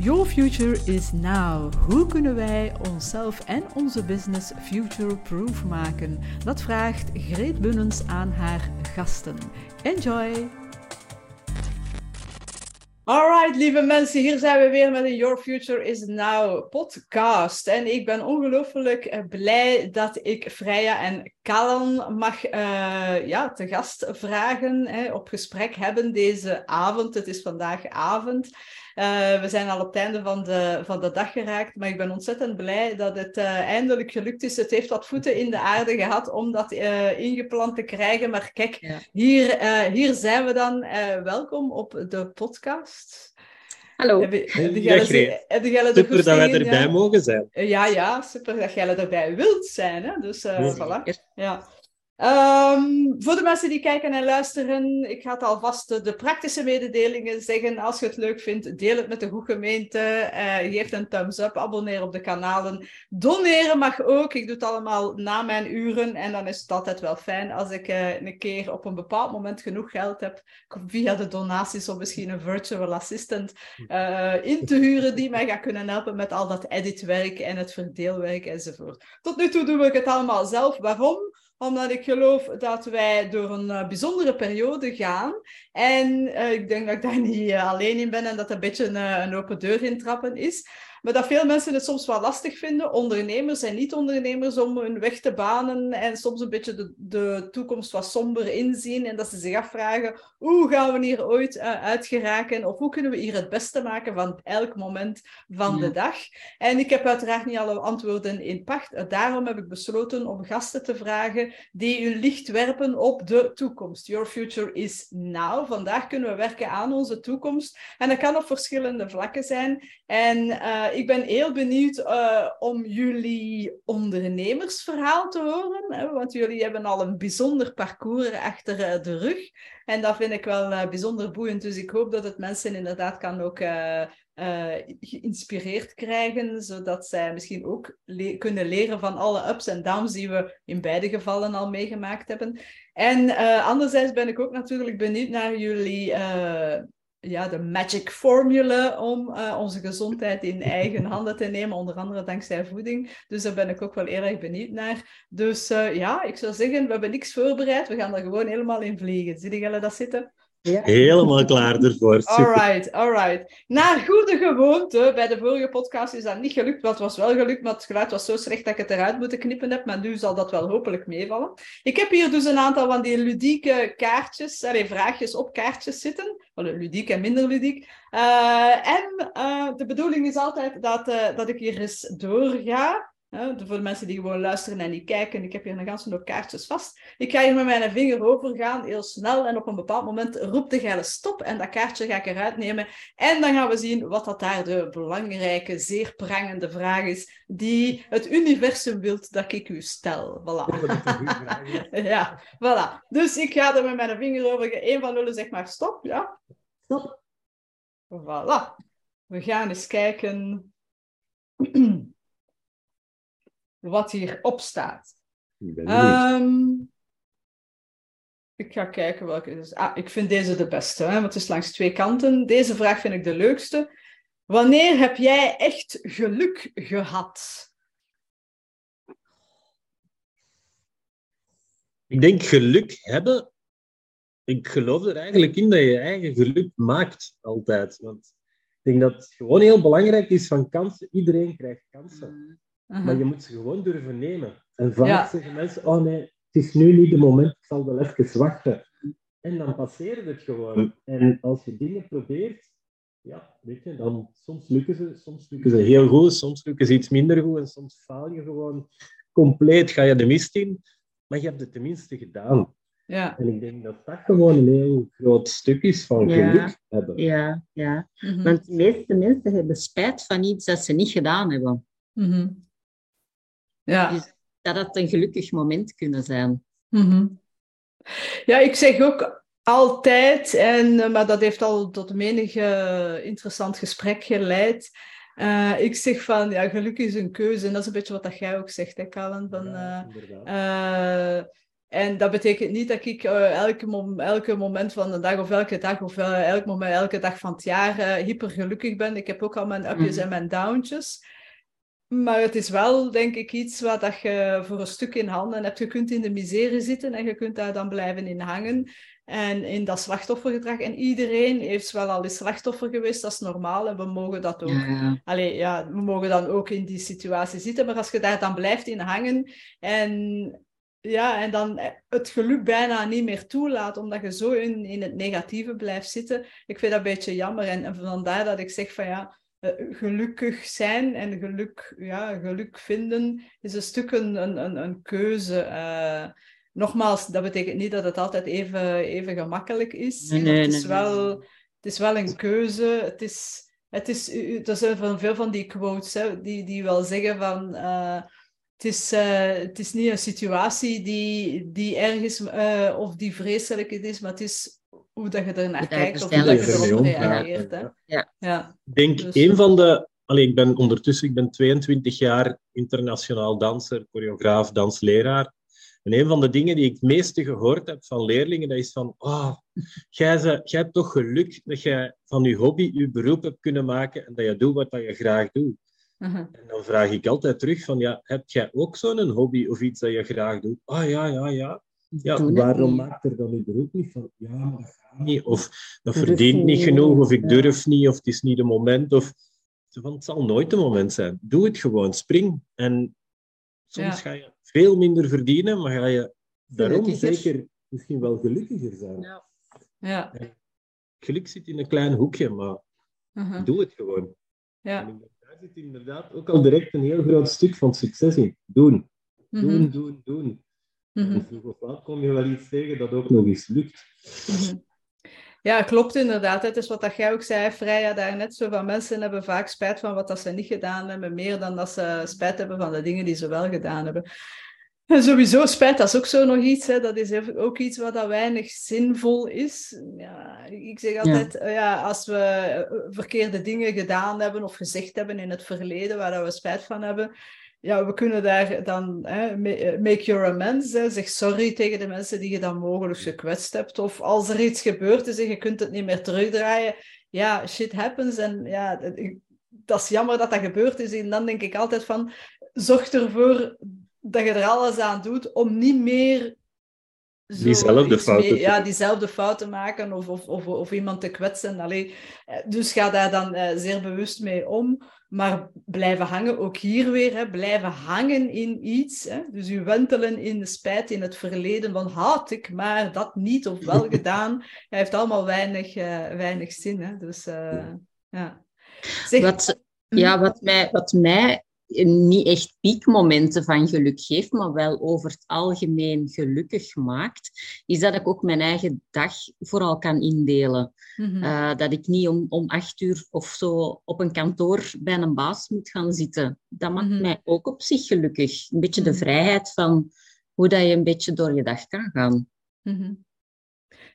Your future is now. Hoe kunnen wij onszelf en onze business future-proof maken? Dat vraagt Greet Bunnens aan haar gasten. Enjoy! Alright, lieve mensen, hier zijn we weer met een Your Future is Now podcast. En ik ben ongelooflijk eh, blij dat ik Freya en Callan mag uh, ja, te gast vragen, hè, op gesprek hebben deze avond. Het is vandaag avond. Uh, we zijn al op het einde van de, van de dag geraakt, maar ik ben ontzettend blij dat het uh, eindelijk gelukt is. Het heeft wat voeten in de aarde gehad om dat ingeplant te krijgen. Maar kijk, ja. hier, hier zijn we dan. welkom op de podcast. Hallo. Heb, heb super dat wij erbij ja? mogen zijn. Ja, ja, super dat jij erbij wilt zijn. Hè? Dus ja. voilà. Ja. Um, voor de mensen die kijken en luisteren, ik ga het alvast de praktische mededelingen zeggen. Als je het leuk vindt, deel het met de goede gemeente. Uh, geef een thumbs up, abonneer op de kanalen. Doneren mag ook. Ik doe het allemaal na mijn uren. En dan is het altijd wel fijn als ik uh, een keer op een bepaald moment genoeg geld heb via de donaties om misschien een virtual assistant uh, in te huren die mij gaat kunnen helpen met al dat editwerk en het verdeelwerk enzovoort. Tot nu toe doe ik het allemaal zelf. Waarom? Omdat ik geloof dat wij door een uh, bijzondere periode gaan. En uh, ik denk dat ik daar niet uh, alleen in ben en dat het een beetje een, een open deur intrappen is. Maar dat veel mensen het soms wel lastig vinden, ondernemers en niet-ondernemers, om hun weg te banen en soms een beetje de, de toekomst wat somber inzien. En dat ze zich afvragen, hoe gaan we hier ooit uh, uit geraken? Of hoe kunnen we hier het beste maken van elk moment van ja. de dag? En ik heb uiteraard niet alle antwoorden in pacht. Daarom heb ik besloten om gasten te vragen die hun licht werpen op de toekomst. Your future is now. Vandaag kunnen we werken aan onze toekomst. En dat kan op verschillende vlakken zijn. En uh, ik ben heel benieuwd uh, om jullie ondernemersverhaal te horen. Hè, want jullie hebben al een bijzonder parcours achter uh, de rug. En dat vind ik wel bijzonder boeiend. Dus ik hoop dat het mensen inderdaad kan ook geïnspireerd krijgen. Zodat zij misschien ook kunnen leren van alle ups en downs die we in beide gevallen al meegemaakt hebben. En anderzijds ben ik ook natuurlijk benieuwd naar jullie ja, de magic formule om uh, onze gezondheid in eigen handen te nemen, onder andere dankzij voeding. Dus daar ben ik ook wel erg benieuwd naar. Dus uh, ja, ik zou zeggen, we hebben niks voorbereid. We gaan er gewoon helemaal in vliegen. Zie jullie dat zitten? Ja. Helemaal klaar ervoor. Alright, alright. Naar goede gewoonte, bij de vorige podcast is dat niet gelukt, wat was wel gelukt, maar het geluid was zo slecht dat ik het eruit moeten knippen heb, maar nu zal dat wel hopelijk meevallen. Ik heb hier dus een aantal van die ludieke kaartjes, allee, vraagjes op kaartjes zitten. Ludiek en minder ludiek. Uh, en uh, de bedoeling is altijd dat, uh, dat ik hier eens doorga. Voor de mensen die gewoon luisteren en die kijken, ik heb hier een ganse hoop kaartjes vast. Ik ga hier met mijn vinger overgaan, heel snel. En op een bepaald moment roept de geile stop. En dat kaartje ga ik eruit nemen. En dan gaan we zien wat dat daar de belangrijke, zeer prangende vraag is. Die het universum wilt dat ik u stel. Voilà. ja, voilà. Dus ik ga er met mijn vinger over. Eén van nullen zeg maar stop. Ja. Stop. Voilà. We gaan eens kijken wat hierop staat. Ik, um, ik ga kijken welke is. Ah, ik vind deze de beste, hè, want het is langs twee kanten. Deze vraag vind ik de leukste. Wanneer heb jij echt geluk gehad? Ik denk geluk hebben. Ik geloof er eigenlijk in dat je eigen geluk maakt, altijd. Want ik denk dat het gewoon heel belangrijk is van kansen. Iedereen krijgt kansen. -huh. Maar je moet ze gewoon durven nemen. En vaak ja. zeggen mensen, oh nee, het is nu niet de moment, ik zal wel even wachten. En dan passeert het gewoon. En als je dingen probeert, ja, weet je, dan soms lukken ze, soms lukken ze heel goed, soms lukken ze iets minder goed en soms faal je gewoon compleet, ga je de mist in. Maar je hebt het tenminste gedaan. Ja. En ik denk dat dat gewoon een heel groot stuk is van geluk ja. hebben. Ja, ja. Mm -hmm. want de meeste mensen hebben spijt van iets dat ze niet gedaan hebben. Mm -hmm. Ja. Dus dat het een gelukkig moment kunnen zijn. Mm -hmm. Ja, ik zeg ook altijd, en, maar dat heeft al tot menig uh, interessant gesprek geleid. Uh, ik zeg van, ja, geluk is een keuze. En dat is een beetje wat dat jij ook zegt, hè. Van, uh, ja, En dat betekent niet dat ik uh, elke, elke moment van de dag of elke dag of uh, elk moment, elke dag van het jaar uh, hyper gelukkig ben. Ik heb ook al mijn upjes mm. en mijn downtjes. Maar het is wel, denk ik, iets wat dat je voor een stuk in handen hebt. Je kunt in de miserie zitten en je kunt daar dan blijven in hangen. En in dat slachtoffergedrag. En iedereen heeft wel al eens slachtoffer geweest, dat is normaal. En we mogen dat ook. Ja. Allee, ja, we mogen dan ook in die situatie zitten. Maar als je daar dan blijft in hangen en ja, en dan het geluk bijna niet meer toelaat, omdat je zo in, in het negatieve blijft zitten. Ik vind dat een beetje jammer. En, en vandaar dat ik zeg van ja, gelukkig zijn en geluk, ja, geluk vinden is een stuk een, een, een keuze. Uh, nogmaals, dat betekent niet dat het altijd even, even gemakkelijk is. Nee, nee, het, is wel, het is wel een keuze. Het is, het is, er zijn van veel van die quotes hè, die, die wel zeggen van... Uh, het is, uh, het is niet een situatie die, die erg is of die vreselijk is, maar het is hoe dat je er naar kijkt of hoe dat je erop reageert. Ja. Ja. Ik denk dus, een van de... Allee, ik ben ondertussen ik ben 22 jaar internationaal danser, choreograaf, dansleraar. En een van de dingen die ik het meeste gehoord heb van leerlingen, dat is van, oh, jij, ze, jij hebt toch geluk dat jij van je hobby je beroep hebt kunnen maken en dat je doet wat je graag doet. Uh -huh. En dan vraag ik altijd terug van, ja, heb jij ook zo'n hobby of iets dat je graag doet? Ah, ja, ja, ja. Ja, waarom maakt er dan je beroep niet van, ja, dat niet, of dat verdient niet genoeg, of ik durf niet, of het is niet de moment, of van, het zal nooit de moment zijn. Doe het gewoon, spring. En soms ga je veel minder verdienen, maar ga je daarom zeker misschien wel gelukkiger zijn. Ja. ja. Geluk zit in een klein hoekje, maar uh -huh. doe het gewoon. Ja. En daar zit inderdaad ook al direct een heel groot stuk van succes in. Doen. Doen, uh -huh. doen, doen. Mm -hmm. En vroeg of laat kom je wel iets tegen dat ook nog eens lukt. Mm -hmm. Ja, klopt inderdaad. Het is wat dat jij ook zei, Freya, daarnet. Zo van mensen hebben vaak spijt van wat dat ze niet gedaan hebben, meer dan dat ze spijt hebben van de dingen die ze wel gedaan hebben. En sowieso spijt, dat is ook zo nog iets. Hè. Dat is ook iets wat dat weinig zinvol is. Ja, ik zeg altijd, ja. ja. als we eh, verkeerde dingen gedaan hebben of gezegd hebben in het verleden waar dat we spijt van hebben, ja, we kunnen daar dan hè, make your amends, zeg sorry tegen de mensen die je dan mogelijk gekwetst hebt. Of als er iets gebeurt is en je kunt het niet meer terugdraaien, ja, shit happens. En ja, dat is jammer dat dat gebeurd is. En dan denk ik altijd van, zorg ervoor dat je er alles aan doet om niet meer zo diezelfde fouten mee, ja, diezelfde fouten maken of, of, of, of iemand te kwetsen. Allee, dus ga daar dan uh, zeer bewust mee om. Maar blijven hangen, ook hier weer, hè, blijven hangen in iets. Hè? Dus u wentelen in de spijt in het verleden van had ik maar dat niet of wel gedaan. Hij heeft allemaal weinig, uh, weinig zin. Hè? Dus uh, ja. Zeg, wat, ja, hm? wat mij, wat mij niet echt piekmomenten van geluk geeft, maar wel over het algemeen gelukkig maakt, is dat ik ook mijn eigen dag vooral kan indelen. Mm -hmm. uh, dat ik niet om, om acht uur of zo op een kantoor bij een baas moet gaan zitten. Dat maakt mm -hmm. mij ook op zich gelukkig. Een beetje de mhm. vrijheid van hoe dat je een beetje door je dag kan gaan. Mm -hmm.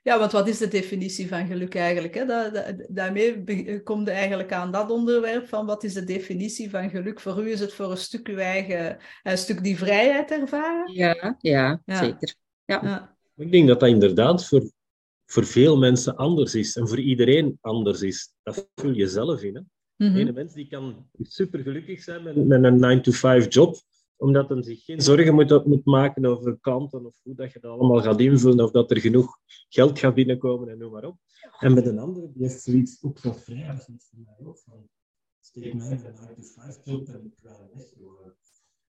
Ja, want wat is de definitie van geluk eigenlijk? Hè? Da da daarmee komt eigenlijk aan dat onderwerp van wat is de definitie van geluk? Voor u is het voor een stuk uw eigen, een stuk die vrijheid ervaren? Ja, ja, ja. zeker. Ja. ja. Ik denk dat dat inderdaad voor, voor veel mensen anders is en voor iedereen anders is. Dat vul je zelf in. Hè? Mm -hmm. Een mens die kan super gelukkig zijn met, met een 9-to-5 job, omdat hij zich geen zorgen moet, moet maken over klanten of hoe dat je dat allemaal gaat invullen of dat er genoeg geld gaat binnenkomen en noem maar op. En met een andere die heeft zoiets ook zo vrij als iets van mij ook van steek mij van 9 to 5 job en ik ga weg.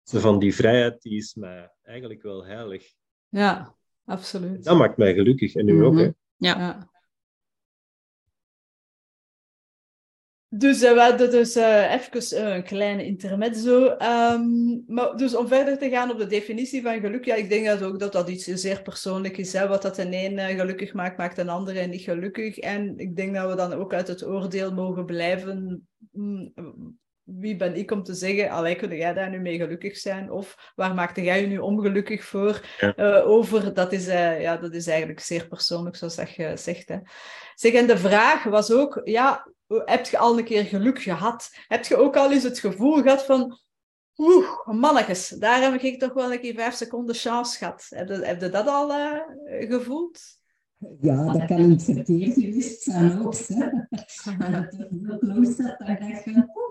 Zo van die vrijheid die is mij eigenlijk wel heilig. Ja, absoluut. Dat maakt mij gelukkig en nu mm -hmm. ook. Hè. Ja. ja. Dus uh, we hadden dus uh, even uh, een kleine intermezzo. Um, maar dus om verder te gaan op de definitie van geluk, ja, ik denk dat ook dat dat iets zeer persoonlijk is. Hè? Wat dat een een gelukkig maakt, maakt een andere niet gelukkig. En ik denk dat we dan ook uit het oordeel mogen blijven. Mm, wie ben ik om te zeggen, allee, kun jij daar nu mee gelukkig zijn? Of waar maakte jij je nu ongelukkig voor ja. over? Dat is, ja, dat is eigenlijk zeer persoonlijk, zoals dat je zegt. Hè? Zeg, en de vraag was ook, ja, heb je al een keer geluk gehad? Heb je ook al eens het gevoel gehad van, Oeh, mannetjes, daar heb ik toch wel een keer vijf seconden chance gehad. Heb je, heb je dat al uh, gevoeld? Ja, dat kan het verkeer geweest zijn ook.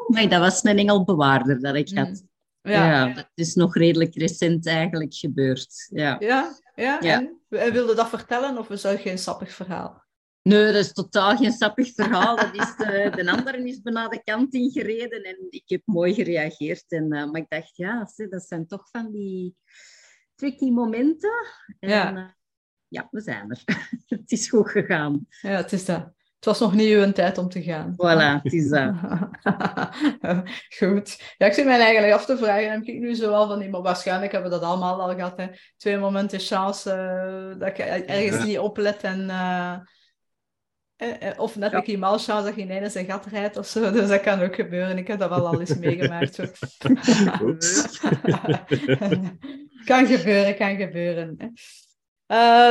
Maar dat was mijn engelbewaarder dat ik had. Mm. Ja. ja, dat is nog redelijk recent eigenlijk gebeurd. Ja, ja, ja. ja. En wilde dat vertellen of is dat geen sappig verhaal? Nee, dat is totaal geen sappig verhaal. Dat is de, de andere is bijna de kant ingereden en ik heb mooi gereageerd. En, uh, maar ik dacht, ja, dat zijn toch van die tricky momenten. En, ja. Uh, ja, we zijn er. het is goed gegaan. Ja, het is dat. Het was nog niet uw tijd om te gaan. Voilà, het is dat. Goed. Ja, ik zit mij eigenlijk af te vragen, heb ik nu zo wel van die, maar waarschijnlijk hebben we dat allemaal al gehad. Hè. Twee momenten chance uh, dat ik ergens niet oplet en... Uh, of net een keer malchance dat je ineens een gat rijdt of zo. Dus dat kan ook gebeuren. Ik heb dat wel al eens meegemaakt. kan gebeuren, kan gebeuren. Hè.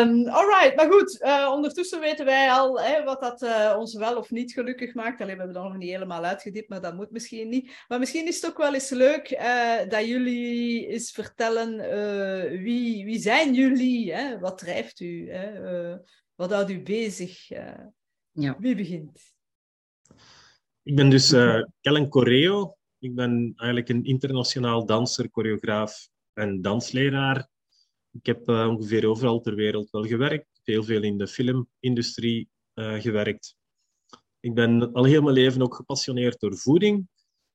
Um, alright, maar goed, uh, ondertussen weten wij al hè, wat dat uh, ons wel of niet gelukkig maakt. Alleen we hebben dat nog niet helemaal uitgediept, maar dat moet misschien niet. Maar misschien is het ook wel eens leuk uh, dat jullie eens vertellen wie, wie zijn jullie? Hè? Wat drijft u? Hè? wat houdt u bezig? Ja. Wie begint? Ik ben dus Kellen Correo. Ik ben eigenlijk een internationaal danser, choreograaf en dansleraar ik heb uh, ongeveer overal ter wereld wel gewerkt. Heel veel in de filmindustrie uh, gewerkt. Ik ben al heel mijn leven ook gepassioneerd door voeding.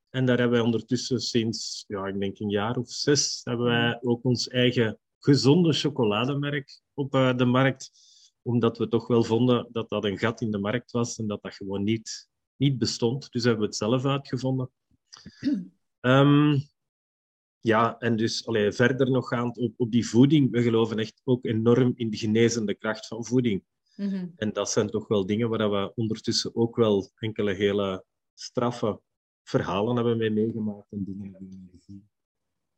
En daar hebben wij ondertussen sinds, ja, ik denk een jaar of zes, hebben wij ook ons eigen gezonde chocolademerk op uh, de markt. Omdat we toch wel vonden dat dat een gat in de markt was en dat dat gewoon niet, niet bestond. Dus hebben we het zelf uitgevonden. Um, ja, en dus allee, verder nog gaand op, op die voeding. We geloven echt ook enorm in de genezende kracht van voeding. Mhm. En dat zijn toch wel dingen waar we ondertussen ook wel enkele hele straffe verhalen hebben mee meegemaakt en dingen hebben gezien.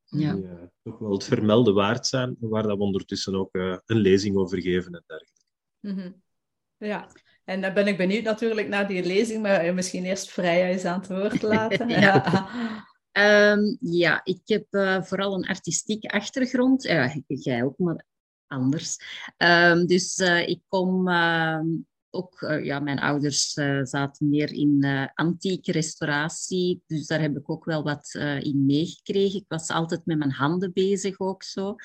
Ja. Die uh, toch wel het vermelden waard zijn, waar dat we ondertussen ook uh, een lezing over geven en dergelijke. Mhm. Ja, en dan ben ik benieuwd natuurlijk naar die lezing, maar misschien eerst Freya eens aan het woord laten. ja. Um, ja, ik heb uh, vooral een artistieke achtergrond. Ja, jij ook, maar anders. Um, dus uh, ik kom uh, ook... ja, mijn ouders zaten meer in antieke restauratie. Dus daar heb ik ook wel wat in meegekregen. Ik was altijd met mijn handen bezig ook zo.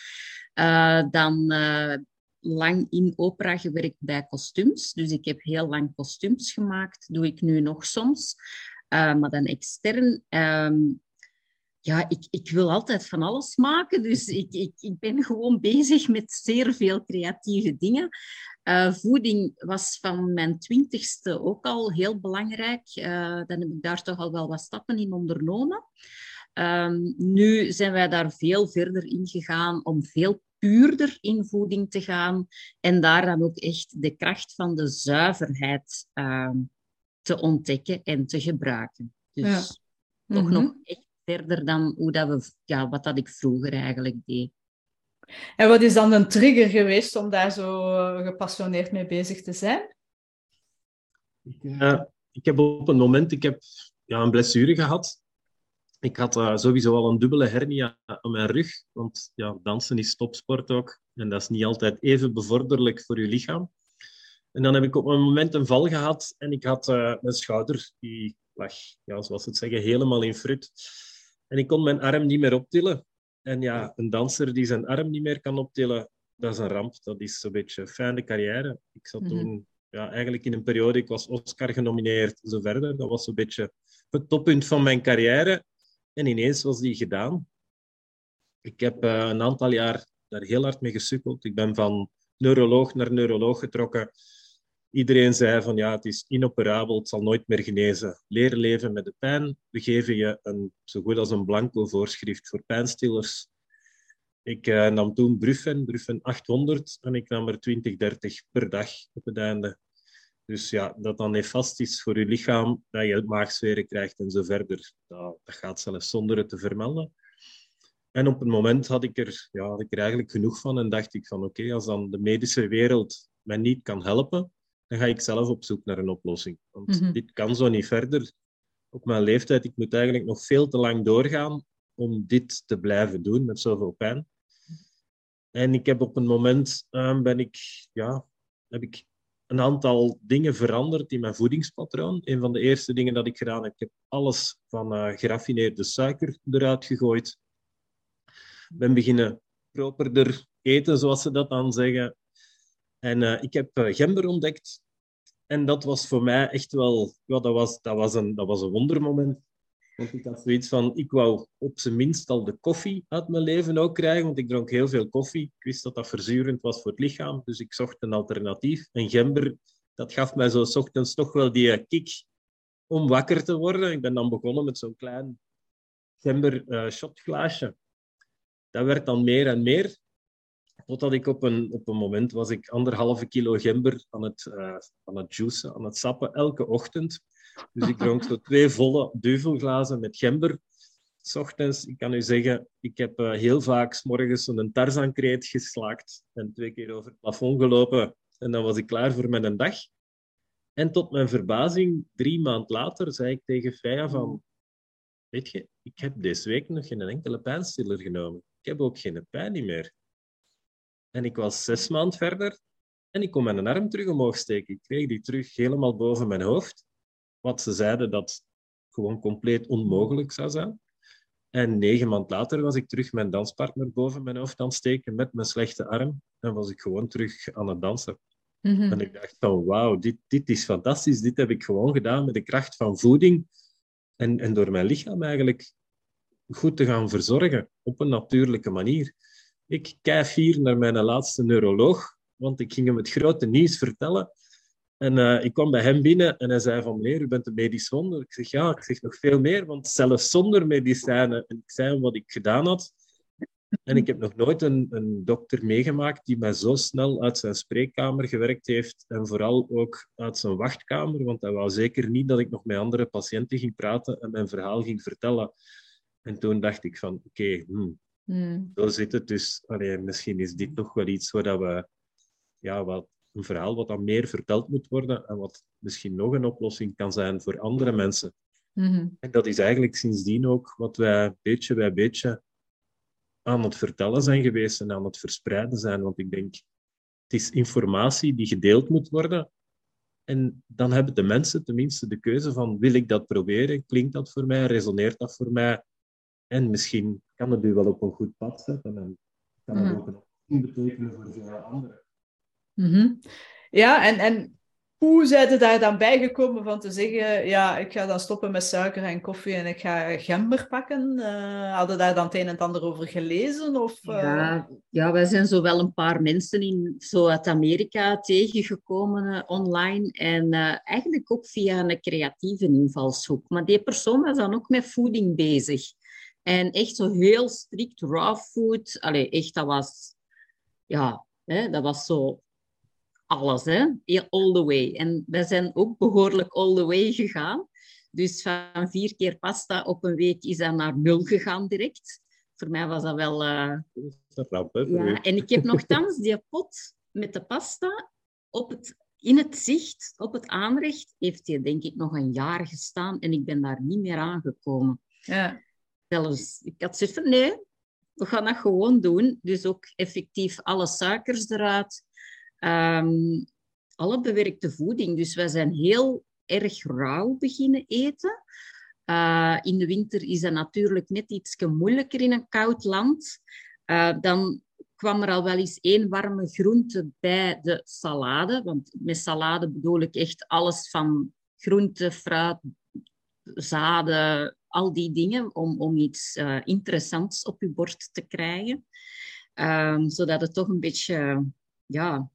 dan lang in opera gewerkt bij kostuums. Dus ik heb heel lang kostuums gemaakt. Doe ik nu nog soms. maar dan extern... Um, ja, ik, ik wil altijd van alles maken. Dus ik, ik, ik ben gewoon bezig met zeer veel creatieve dingen. Uh, voeding was van mijn twintigste ook al heel belangrijk. Uh, dan heb ik daar toch al wel wat stappen in ondernomen. Um, nu zijn wij daar veel verder in gegaan om veel puurder in voeding te gaan en daar dan ook echt de kracht van de zuiverheid uh, te ontdekken en te gebruiken. Dus ja. toch mm -hmm. nog echt verder dan hoe dat we, ja, wat dat ik vroeger eigenlijk deed. En wat is dan een trigger geweest om daar zo eh, gepassioneerd mee bezig te zijn? Ik, uh, ik heb op een moment ik heb, ja, een blessure gehad. Ik had uh, sowieso al een dubbele hernia aan mijn rug, want ja, dansen is topsport ook. En dat is niet altijd even bevorderlijk voor je lichaam. En dan heb ik op een moment een val gehad en ik had uh, mijn schouder, die lag, ja, zoals ze het zeggen, helemaal in frut. En ik kon mijn arm niet meer optillen. En ja, een danser die zijn arm niet meer kan optillen, dat is een ramp. Dat is een beetje fijne carrière. Ik zat toen mhm. ja, eigenlijk in een periode, ik was Oscar genomineerd, zo verder. Dat was een beetje het toppunt van mijn carrière. En ineens was die gedaan. Ik heb uh, een aantal jaar daar heel hard mee gesukkeld. Ik ben van neuroloog naar neuroloog getrokken. Iedereen zei van ja, het is inoperabel, het zal nooit meer genezen. Leren leven met de pijn. We geven je een, zo goed als een blanco voorschrift voor pijnstillers. Ik uh, nam toen Brufen, Brufen 800, en ik nam er 20, 30 per dag op het einde. Dus ja, dat dan nefast is voor je lichaam, dat je maagzweren krijgt en zo verder. Dat, dat gaat zelfs zonder het te vermelden. En op een moment had ik, er, ja, had ik er eigenlijk genoeg van en dacht ik van oké, als dan de medische wereld mij niet kan helpen, dan ga ik zelf op zoek naar een oplossing. Want mhm. dit kan zo niet verder. Op mijn leeftijd, ik moet eigenlijk nog veel te lang doorgaan om dit te blijven doen met zoveel pijn. En ik heb op een moment ehm, ben ik, ja, heb ik een aantal dingen veranderd in mijn voedingspatroon. Een van de eerste dingen dat ik gedaan heb, ik heb alles van uh, geraffineerde suiker eruit gegooid. Ben beginnen properder eten, zoals ze dat dan zeggen. En uh, ik heb uh, gember ontdekt. En dat was voor mij echt wel... Ja, dat, was, dat, was een, dat was een wondermoment. Want ik had zoiets van, ik wou op zijn minst al de koffie uit mijn leven ook krijgen, want ik dronk heel veel koffie. Ik wist dat dat verzurend was voor het lichaam, dus ik zocht een alternatief. En gember, dat gaf mij zo s ochtends toch wel die kick om wakker te worden. Ik ben dan begonnen met zo'n klein gember uh, shotglaasje. Dat werd dan meer en meer. Totdat ik op een, op een moment was ik anderhalve kilo gember aan het, uh, aan het juicen, aan het sappen, elke ochtend. Dus ik dronk zo twee volle duvelglazen met gember. S ochtends, ik kan u zeggen, ik heb uh, heel vaak s morgens een tarzankreet geslaakt en twee keer over het plafond gelopen. En dan was ik klaar voor mijn dag. En tot mijn verbazing, drie maand later, zei ik tegen Freya van... Weet je, ik heb deze week nog geen enkele pijnstiller genomen. Ik heb ook geen pijn meer. En ik was zes maanden verder en ik kon mijn arm terug omhoog steken. Ik kreeg die terug helemaal boven mijn hoofd. Wat ze zeiden dat gewoon compleet onmogelijk zou zijn. En negen maanden later was ik terug mijn danspartner boven mijn hoofd aan het steken met mijn slechte arm. En was ik gewoon terug aan het dansen. Mhm. En ik dacht van wauw, dit, dit is fantastisch. Dit heb ik gewoon gedaan met de kracht van voeding. En, en door mijn lichaam eigenlijk goed te gaan verzorgen op een natuurlijke manier. Ik kijk hier naar mijn laatste neuroloog, want ik ging hem het grote nieuws vertellen. En uh, ik kwam bij hem binnen en hij zei van meneer, u bent een medisch wonder. Ik zeg ja, ik zeg nog veel meer, want zelfs zonder medicijnen. En ik zei hem wat ik gedaan had. En ik heb nog nooit een, een dokter meegemaakt die mij zo snel uit zijn spreekkamer gewerkt heeft en vooral ook uit zijn wachtkamer, want hij wou zeker niet dat ik nog met andere patiënten ging praten en mijn verhaal ging vertellen. En toen dacht ik van, oké, okay, hmm, hmm. zo zit het dus. Allee, misschien is dit toch wel iets waar we ja, wat een verhaal wat dan meer verteld moet worden en wat misschien nog een oplossing kan zijn voor andere mensen. Mhm. En dat is eigenlijk sindsdien ook wat wij beetje bij beetje aan het vertellen zijn geweest en aan het verspreiden zijn. Want ik denk, het is informatie die gedeeld moet worden. En dan hebben de mensen tenminste de keuze van, wil ik dat proberen? Klinkt dat voor mij? Resoneert dat voor mij? En misschien kan het u wel op een goed pad zetten en kan het mhm. ook een betekenen voor veel anderen. Mhm. Ja, en, en hoe zijn ze daar dan bijgekomen van te zeggen, ja, ik ga dan stoppen met suiker en koffie en ik ga gember pakken? Uh, hadden daar dan het een en het ander over gelezen? Of, uh... ja, ja, wij zijn zo wel een paar mensen in Zuid-Amerika tegengekomen uh, online en eigenlijk ook via een creatieve invalshoek. Maar die persoon was dan ook met voeding bezig. En echt zo heel strikt raw food. Allee, echt, dat was... Ja, hè, dat was zo alles, hè? all the way. En wij zijn ook behoorlijk all the way gegaan. Dus van vier keer pasta op een week is dat naar nul gegaan direct. Voor mij was dat wel... Uh... Dat rap, hè, ja, en ik heb nogthans die pot met de pasta op het, in het zicht, op het aanrecht, heeft die denk ik nog een jaar gestaan en ik ben daar niet meer aangekomen. Ja. Zelfs, ik had zoiets van, nee, we gaan dat gewoon doen. Dus ook effectief alle suikers eruit, Um, alle bewerkte voeding. Dus wij zijn heel erg rauw beginnen eten. Uh, in de winter is dat natuurlijk net iets moeilijker in een koud land. Uh, dan kwam er al wel eens één warme groente bij de salade. Want met salade bedoel ik echt alles van groente, fruit, zaden, al die dingen, om, om iets uh, interessants op je bord te krijgen. Um, zodat het toch een beetje ja,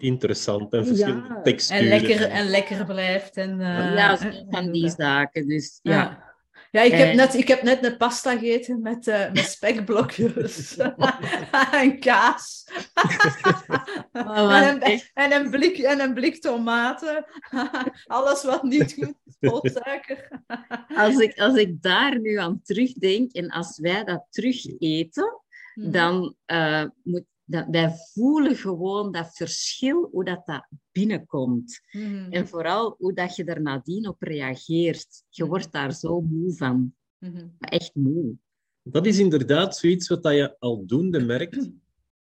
interessant en verschillende texturen. En lekker, en lekker blijft. En, uh, ja, van die zaken. Dus, ja. Ja, ik, heb eh. net, ik heb net een pasta gegeten met, uh, met spekblokjes en kaas. en, een, en, een blik, en een blik tomaten. Alles wat niet goed is, vol suiker. als, ik, als ik daar nu aan terugdenk en als wij dat terug eten, mhm. dan uh, moet dat, wij voelen gewoon dat verschil, hoe dat, dat binnenkomt. Mhm. En vooral hoe dat je er nadien op reageert. Je mhm. wordt daar zo moe van. Mm Echt moe. Dat is inderdaad zoiets wat je aldoende merkt.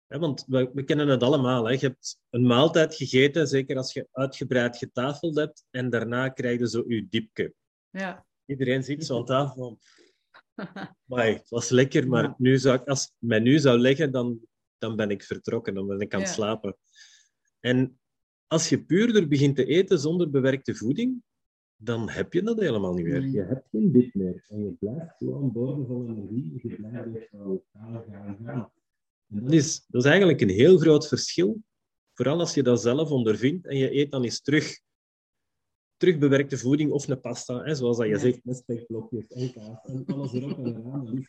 want we, we, kennen het allemaal. Hè. Je hebt een maaltijd gegeten, zeker als je uitgebreid getafeld hebt, en daarna krijg je zo je diepje. Ja. Iedereen zit zo aan tafel van... het was lekker, maar nu zou ik, als mij nu zou leggen, dan, dan ben ik vertrokken. Dan ben ik aan het slapen. En als je puurder begint te eten zonder bewerkte voeding, dan heb je dat helemaal niet meer. Je hebt geen dit meer. En je blijft gewoon bovenvol energie. Je blijft gewoon gaan, gaan, gaan. En dat is, dat is eigenlijk een heel groot verschil. Vooral als je dat zelf ondervindt en je eet dan eens terug, terug bewerkte voeding of een pasta, hè, zoals dat je zegt, met spekblokjes en kaas en alles erop en eraan.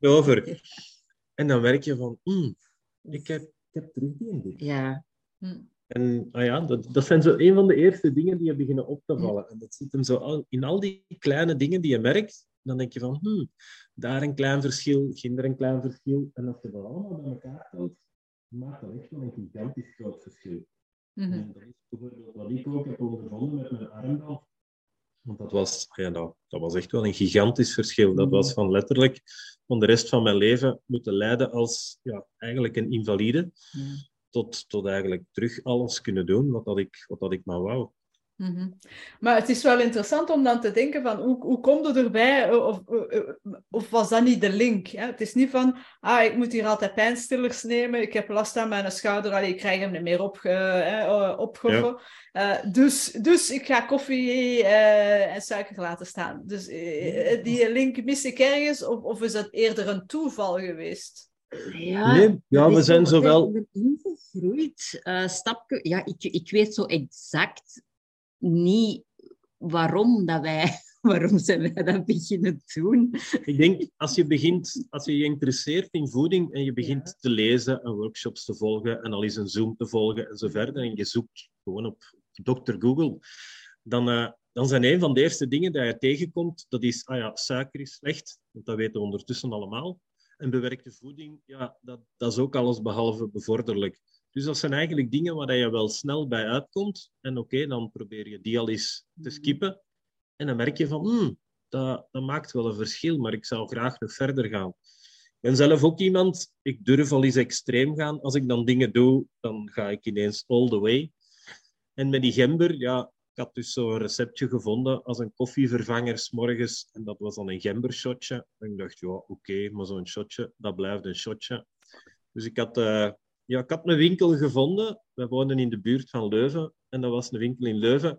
Over. En dan merk je van, mm, ik, heb, ik heb terug die Ja. Hm. En ah ja, dat, dat zijn zo een van de eerste dingen die je beginnen op te vallen. En dat zit hem zo al, in al die kleine dingen die je merkt. Dan denk je van, hmm, daar een klein verschil, ginder een klein verschil. En als je dat allemaal bij elkaar houdt, maakt dat echt wel een gigantisch groot verschil. Mm -hmm. En dat is bijvoorbeeld wat ik ook heb ondervonden met mijn armband. Want dat was, ja, dat, dat was echt wel een gigantisch verschil. Dat was van letterlijk van de rest van mijn leven moeten lijden als ja, eigenlijk een invalide. Ja. Tot, tot eigenlijk terug alles kunnen doen wat, dat ik, wat dat ik maar wou. Mm -hmm. Maar het is wel interessant om dan te denken van hoe, hoe komt het erbij of, of was dat niet de link? Hè? Het is niet van, ah, ik moet hier altijd pijnstillers nemen, ik heb last aan mijn schouder, allee, ik krijg hem niet meer opge, eh, opgehoven. Ja. Uh, dus, dus ik ga koffie uh, en suiker laten staan. Dus die link mis ik ergens of, of is dat eerder een toeval geweest? Ja, nee, ja we zijn zowel... Ingegroeid, stapje, ja, ik, ik weet zo exact niet waarom dat wij, waarom zijn wij dat beginnen doen. Ik denk, als je begint, als je je interesseert in voeding en je begint ja. te lezen en workshops te volgen en al eens een Zoom te volgen en zo verder, en je zoekt gewoon op Dr. Google, dan, uh, dan zijn een van de eerste dingen dat je tegenkomt, dat is, ah ja, suiker is slecht, want dat weten we ondertussen allemaal. En bewerkte voeding, ja, dat, dat is ook alles behalve bevorderlijk. Dus dat zijn eigenlijk dingen waar je wel snel bij uitkomt. En oké, okay, dan probeer je die al eens te skippen. En dan merk je van, hmm, dat, dat maakt wel een verschil, maar ik zou graag nog verder gaan. Ik ben zelf ook iemand, ik durf al eens extreem gaan. Als ik dan dingen doe, dan ga ik ineens all the way. En met die gember, ja, ik had dus zo'n receptje gevonden als een koffievervanger s'morgens. En dat was dan een gembershotje. En ik dacht, ja, oké, okay, maar zo'n shotje, dat blijft een shotje. Dus ik had... Uh, ja, ik had een winkel gevonden. We woonden in de buurt van Leuven. En dat was een winkel in Leuven.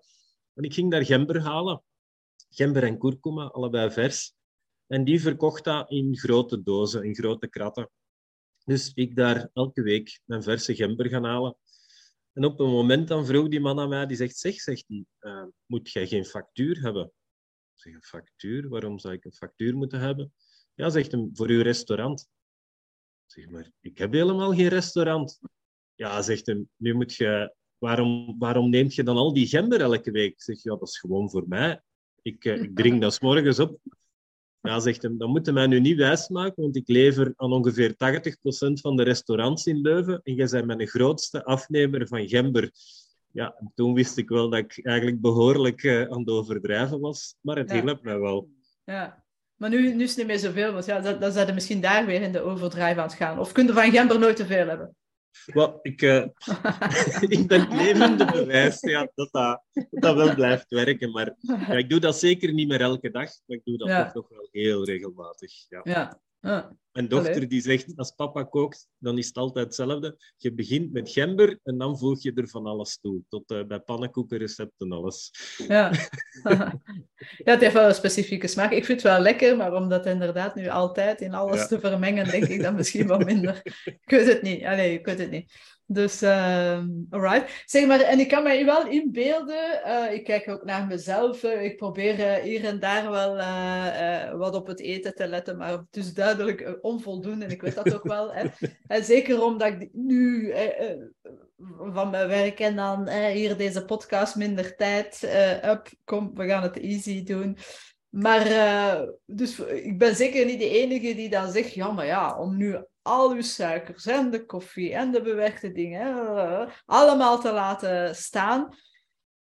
En ik ging daar gember halen. Gember en kurkuma, allebei vers. En die verkocht dat in grote dozen, in grote kratten. Dus ik daar elke week mijn verse gember gaan halen. En op een moment dan vroeg die man aan mij, die zegt, zeg, zegt die, uh, moet jij geen factuur hebben? Ik zeg, een factuur? Waarom zou ik een factuur moeten hebben? Ja, zegt hem, voor uw restaurant. Zeg maar, ik heb helemaal geen restaurant. Ja, zegt hem, nu moet je... Waarom, waarom neemt je dan al die gember elke week? Zeg je, ja, dat is gewoon voor mij. Ik, uh, ik drink dat 's morgens op. Ja, zegt hem, dan moet je mij nu niet wijsmaken, want ik lever aan ongeveer 80% van de restaurants in Leuven en jij bent mijn grootste afnemer van gember. Ja, toen wist ik wel dat ik eigenlijk behoorlijk uh, aan het overdrijven was, maar het ja. hielp mij wel. Ja, maar nu, nu is het niet meer zoveel, want ja, dan, dan zijn misschien daar weer in de overdrijven aan het gaan. Of kun je van gember nooit te veel hebben? Well, ik, uh, ik ben het levende bewijs ja, dat, dat dat wel blijft werken. Maar ja, ik doe dat zeker niet meer elke dag, maar ik doe dat ja. toch nog wel heel regelmatig. Ja. ja. Ah. Mijn dochter Allee. die zegt, als papa kookt, dan is het altijd hetzelfde. Je begint met gember en dan voeg je er van alles toe. Tot uh, bij pannenkoekenrecepten alles. Ja. ja, het heeft wel een specifieke smaak. Ik vind het wel lekker, maar om dat inderdaad nu altijd in alles ja. te vermengen, denk ik dan misschien wat minder. Ik weet het niet. Allee, ik weet het niet. Dus, uh, alright. Zeg maar, en ik kan mij wel inbeelden, uh, ik kijk ook naar mezelf, uh, ik probeer uh, hier en daar wel wat op het eten te letten, maar het is duidelijk onvoldoende en ik weet dat ook wel. Hè. En zeker omdat ik nu van mijn werk en dan hier deze podcast minder tijd up, kom, we gaan het easy doen. Maar dus ik ben zeker niet de enige die dan zegt, ja, maar ja, om nu al uw suikers en de koffie en de bewerkte dingen allemaal te laten staan.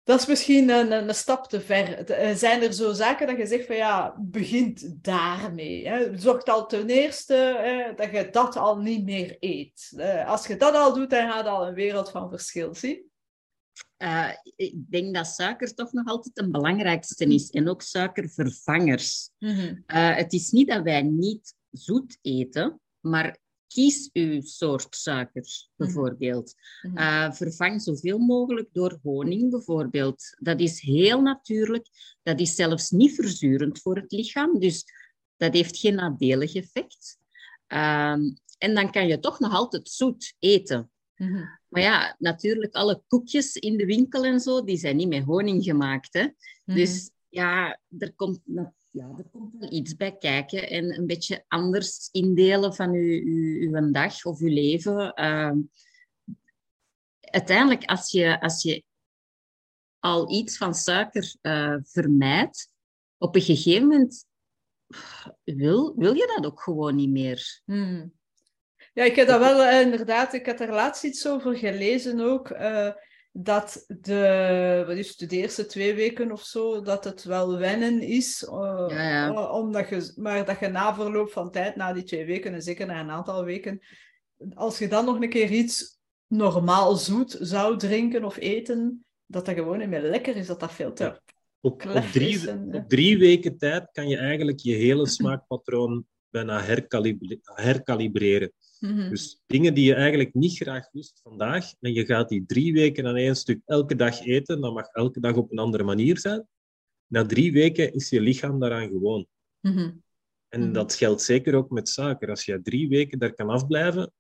dat is misschien een, een, stap te ver. Eh, zijn er zo zaken dat je zegt van ja, begint daarmee. Hè? Zorg al ten eerste hè, dat je dat al niet meer eet. Uh, als je dat al doet, dan gaat al een wereld van verschil zien. Uh, ik denk dat suiker toch nog altijd een belangrijkste is. En ook suikervervangers. Mm het is niet dat wij niet zoet eten, maar kies uw soort suiker, mhm. bijvoorbeeld. Mm -hmm. vervang zoveel mogelijk door honing, bijvoorbeeld. Dat is heel natuurlijk. Dat is zelfs niet verzurend voor het lichaam. Dus dat heeft geen nadelig effect. Uh, en dan kan je toch nog altijd zoet eten. Mhm. Maar ja, natuurlijk, alle koekjes in de winkel en zo, die zijn niet met honing gemaakt. Hè? Mhm. Dus ja, er komt ja, er komt wel iets bij kijken en een beetje anders indelen van uw, uw, uw dag of uw leven. Uh, uiteindelijk, als je, als je al iets van suiker uh, vermijdt, op een gegeven moment wil, wil je dat ook gewoon niet meer. Hmm. Ja, ik heb dat wel uh, inderdaad, ik heb er laatst iets over gelezen ook. Uh, dat de, wat is het, de eerste twee weken of zo, dat het wel wennen is. Uh, ja, ja. omdat je, maar dat je na verloop van tijd, na die twee weken en zeker na een aantal weken, als je dan nog een keer iets normaal zoet zou drinken of eten, dat dat gewoon niet meer lekker is, dat dat veel te op, op, drie, op drie weken tijd kan je eigenlijk je hele smaakpatroon bijna herkalibreren. Mhm. Dus dingen die je eigenlijk niet graag lust vandaag, en je gaat die drie weken aan één stuk elke dag eten, dan mag elke dag op een andere manier zijn. Na drie weken is je lichaam daaraan gewoon. Mhm. En mhm. dat geldt zeker ook met suiker. Als je drie weken daar kan afblijven,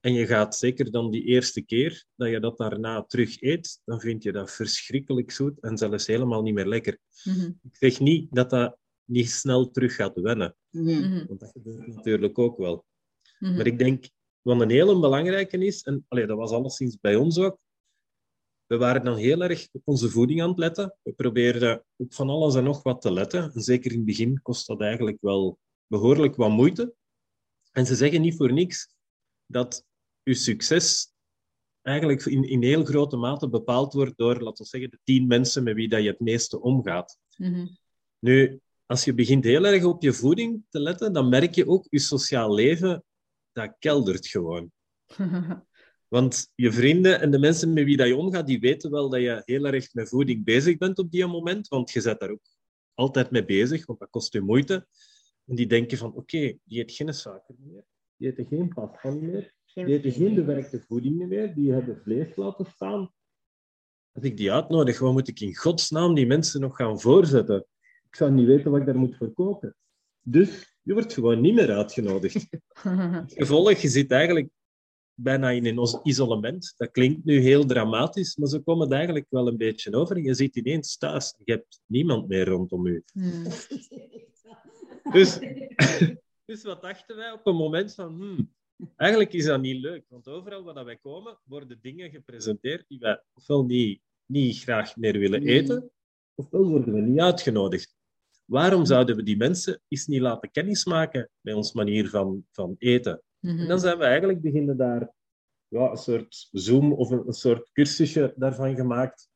en je gaat zeker dan die eerste keer dat je dat daarna terug eet, dan vind je dat verschrikkelijk zoet en zelfs helemaal niet meer lekker. Ik zeg niet dat dat niet snel terug gaat wennen. Want dat gebeurt natuurlijk ook wel. Mhm. Maar ik denk, wat een hele belangrijke is, en allee, dat was alleszins bij ons ook, we waren dan heel erg op onze voeding aan het letten. We probeerden op van alles en nog wat te letten. En zeker in het begin kost dat eigenlijk wel behoorlijk wat moeite. En ze zeggen niet voor niks dat uw succes eigenlijk in, in heel grote mate bepaald wordt door, laten we zeggen, de tien mensen met wie dat je het meeste omgaat. Mhm. Nu, als je begint heel erg op je voeding te letten, dan merk je ook je sociaal leven dat keldert gewoon. Want je vrienden en de mensen met wie dat je omgaat, die weten wel dat je heel erg met voeding bezig bent op die moment, want je bent daar ook altijd mee bezig, want dat kost je moeite. En die denken van, oké, die eet geen suiker meer, die eten geen pasta meer, die eten geen bewerkte voeding meer, die hebben vlees laten staan. Als ik die uitnodig, wat moet ik in godsnaam die mensen nog gaan voorzetten? Ik zou niet weten wat ik daar moet verkopen. Dus je wordt gewoon niet meer uitgenodigd. Het gevolg, je zit eigenlijk bijna in een isolement. Dat klinkt nu heel dramatisch, maar zo komt het eigenlijk wel een beetje over. Je zit ineens thuis. Je hebt niemand meer rondom je. Hmm. Dus, dus wat dachten wij op een moment van... Hmm, eigenlijk is dat niet leuk, want overal waar wij komen, worden dingen gepresenteerd die wij ofwel niet, niet graag meer willen hmm. eten, ofwel worden we niet uitgenodigd. Waarom zouden we die mensen eens niet laten kennismaken met onze manier van, van eten? En dan mhm. zijn we eigenlijk beginnen daar ja, een soort Zoom of een, een, soort cursusje daarvan gemaakt.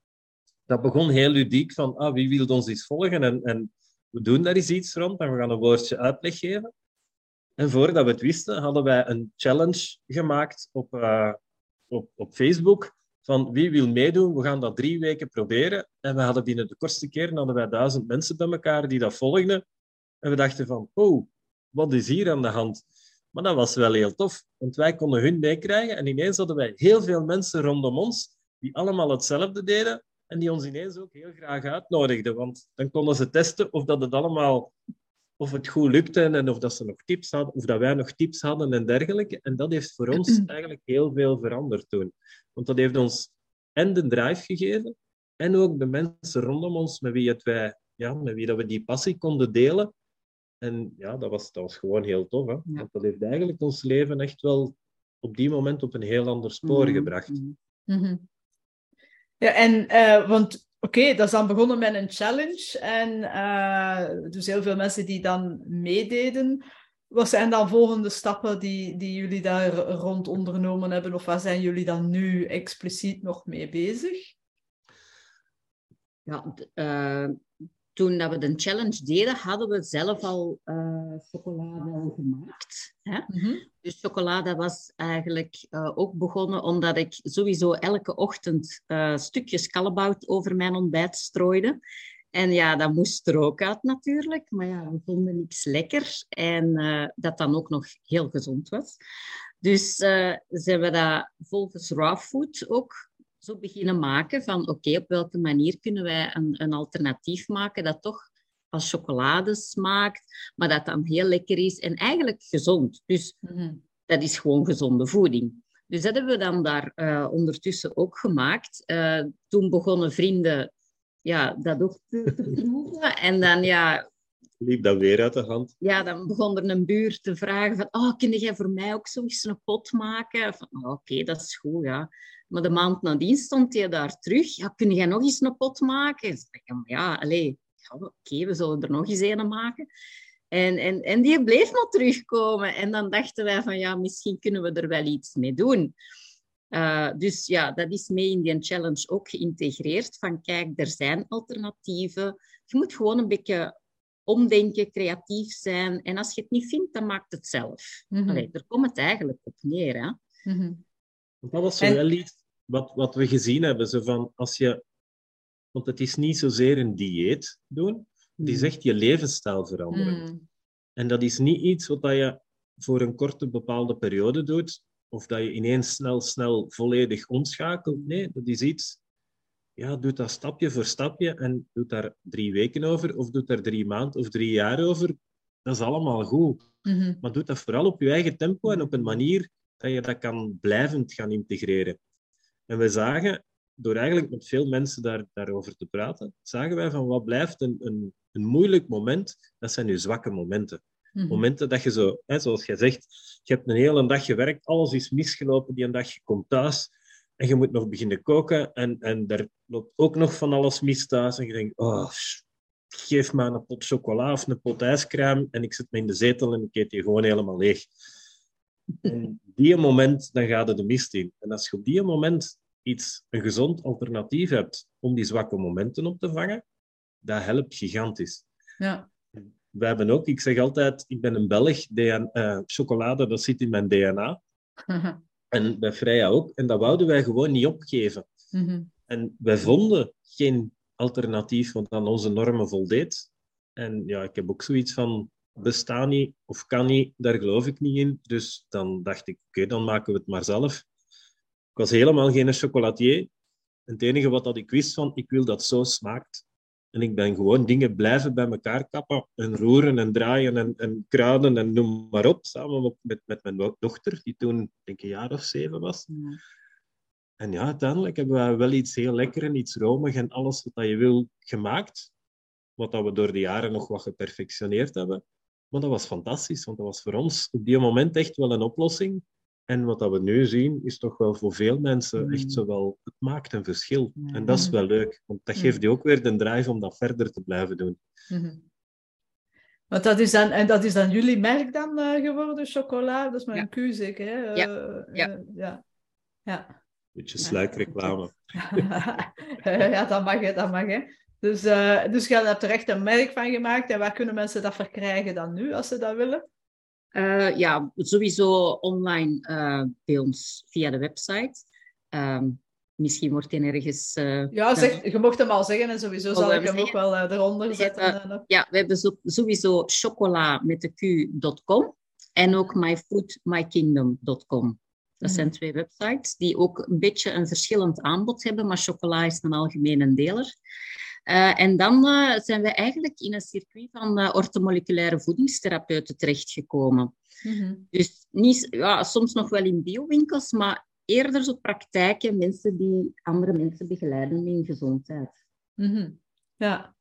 Dat begon heel ludiek van ah, wie wil ons eens volgen en, en we doen daar eens iets rond en we gaan een woordje uitleg geven. En voordat we het wisten, hadden wij een challenge gemaakt op, uh, op, op Facebook van wie wil meedoen, we gaan dat drie weken proberen. En we hadden binnen de kortste keer hadden wij duizend mensen bij elkaar die dat volgden. En we dachten van, oh, wat is hier aan de hand? Maar dat was wel heel tof, want wij konden hun meekrijgen en ineens hadden wij heel veel mensen rondom ons die allemaal hetzelfde deden en die ons ineens ook heel graag uitnodigden, want dan konden ze testen of dat het allemaal of het goed lukte en of dat ze nog tips hadden, of dat wij nog tips hadden en dergelijke. En dat heeft voor ons eigenlijk heel veel veranderd toen. Want dat heeft ons en de drive gegeven, en ook de mensen rondom ons met wie, het wij, ja, met wie dat we die passie konden delen. En ja, dat was, dat was gewoon heel tof. Hè? Want dat heeft eigenlijk ons leven echt wel op die moment op een heel ander spoor mhm. gebracht. Mhm. Ja, en uh, want oké, dat is dan begonnen met een challenge. En uh, dus heel veel mensen die dan meededen. Wat zijn dan volgende stappen die, die jullie daar rond ondernomen hebben? Of waar zijn jullie dan nu expliciet nog mee bezig? Ja, uh, toen dat we de challenge deden, hadden we zelf al uh, chocolade gemaakt. Hè? Mm Dus chocolade was eigenlijk uh, ook begonnen omdat ik sowieso elke ochtend uh, stukjes kalebout over mijn ontbijt strooide. En ja, dat moest er ook uit natuurlijk. Maar ja, we vonden niks lekker. En dat dan ook nog heel gezond was. Dus zijn we dat volgens raw food ook zo beginnen maken van oké, op welke manier kunnen wij een, een alternatief maken dat toch als chocolade smaakt, maar dat dan heel lekker is en eigenlijk gezond. Dus mhm. dat is gewoon gezonde voeding. Dus dat hebben we dan daar uh, ondertussen ook gemaakt. Uh, toen begonnen vrienden ja, dat ook te, te proeven. En dan ja, liep dat weer uit de hand. Ja, dan begon er een buur te vragen van, oh, kun jij voor mij ook zoiets een pot maken? Van, oh, oké, dat is goed, ja. Maar de maand nadien stond hij daar terug. Ja, kun jij nog eens een pot maken? Zei, ja, allee, ja, oké, we zullen er nog eens een maken. En, en, en die bleef maar terugkomen. En dan dachten wij van, ja, misschien kunnen we er wel iets mee doen. Uh, dus ja, dat is mee in die challenge ook geïntegreerd. Van kijk, er zijn alternatieven. Je moet gewoon een beetje omdenken, creatief zijn. En als je het niet vindt, dan maakt het zelf. Mm -hmm. Allee, daar komt het eigenlijk op neer. Hè? Mm -hmm. Dat was zo wel iets wat, wat we gezien hebben. Zo van, als je, want het is niet zozeer een dieet doen, het is mhm. echt je levensstijl veranderen. Mhm. En dat is niet iets wat je voor een korte bepaalde periode doet, of dat je ineens snel, snel volledig omschakelt. Nee, dat is iets ja, doe dat stapje voor stapje en doe daar drie weken over, of doe daar drie maanden of drie jaar over. Dat is allemaal goed. Mhm. Maar doe dat vooral op je eigen tempo en op een manier dat je dat kan blijvend gaan integreren. En we zagen, door eigenlijk met veel mensen daar, daarover te praten, zagen wij van wat blijft een, een, een moeilijk moment, dat zijn je zwakke momenten. Mhm. Momenten dat je zo, hè, zoals jij zegt, je hebt een hele dag gewerkt, alles is misgelopen die een dag, je komt thuis, en je moet nog beginnen koken en, en er loopt ook nog van alles mis thuis. En je denkt, oh, geef me een pot chocola of een pot ijscrème en ik zit me in de zetel en ik eet die gewoon helemaal leeg. En die moment, dan gaat het de mist in. En als je op die moment iets, een gezond alternatief hebt om die zwakke momenten op te vangen, dat helpt gigantisch. Ja. We hebben ook, ik zeg altijd, ik ben een Belg, DNA, uh, chocolade, dat zit in mijn DNA. En bij Freya ook. En dat wouden wij gewoon niet opgeven. Mhm. En wij vonden geen alternatief wat aan onze normen voldeed. En ja, ik heb ook zoiets van, bestaat niet of kan niet, daar geloof ik niet in. Dus dan dacht ik, oké, dan maken we het maar zelf. Ik was helemaal geen chocolatier. Het enige wat dat ik wist van, ik wil dat zo smaakt. En ik ben gewoon dingen blijven bij elkaar kappen en roeren en draaien en, en kruiden en noem maar op. Samen met, met mijn dochter, die toen denk ik een jaar of zeven was. En ja, uiteindelijk hebben we wel iets heel lekker en iets romig en alles wat je wil gemaakt. Wat dat we door de jaren nog wat geperfectioneerd hebben. Maar dat was fantastisch, want dat was voor ons op die moment echt wel een oplossing. En wat dat we nu zien, is toch wel voor veel mensen mm. echt zo wel, het maakt een verschil. En dat is wel leuk, want dat geeft je ook weer de drive om dat verder te blijven doen. Mm-hmm. Want dat is dan, en dat is dan jullie merk dan uh, geworden, chocola? Dat is maar een Q zeker, hè? Uh, ja. ja. Uh, ja. ja. Beetje sluikreclame. ja, dat mag, hè, dat mag, hè. Dus, dus je hebt er echt een merk van gemaakt. En waar kunnen mensen dat verkrijgen dan nu, als ze dat willen? Uh, ja, sowieso online uh, bij ons via de website. Uh, misschien wordt hij ergens... Ja, zeg, je mocht hem al zeggen en sowieso zal ik hem ook wel eronder zetten. ja, we hebben sowieso chocola met de q.com en ook myfoodmykingdom.com. Dat zijn mhm. twee websites die ook een beetje een verschillend aanbod hebben, maar chocola is een algemene deler. Uh, en dan uh, zijn we eigenlijk in een circuit van uh, ortomoleculaire voedingstherapeuten terechtgekomen. Mm Dus niet, ja, soms nog wel in biowinkels, maar eerder zo praktijken, mensen die andere mensen begeleiden in gezondheid. Mm -hmm. Ja.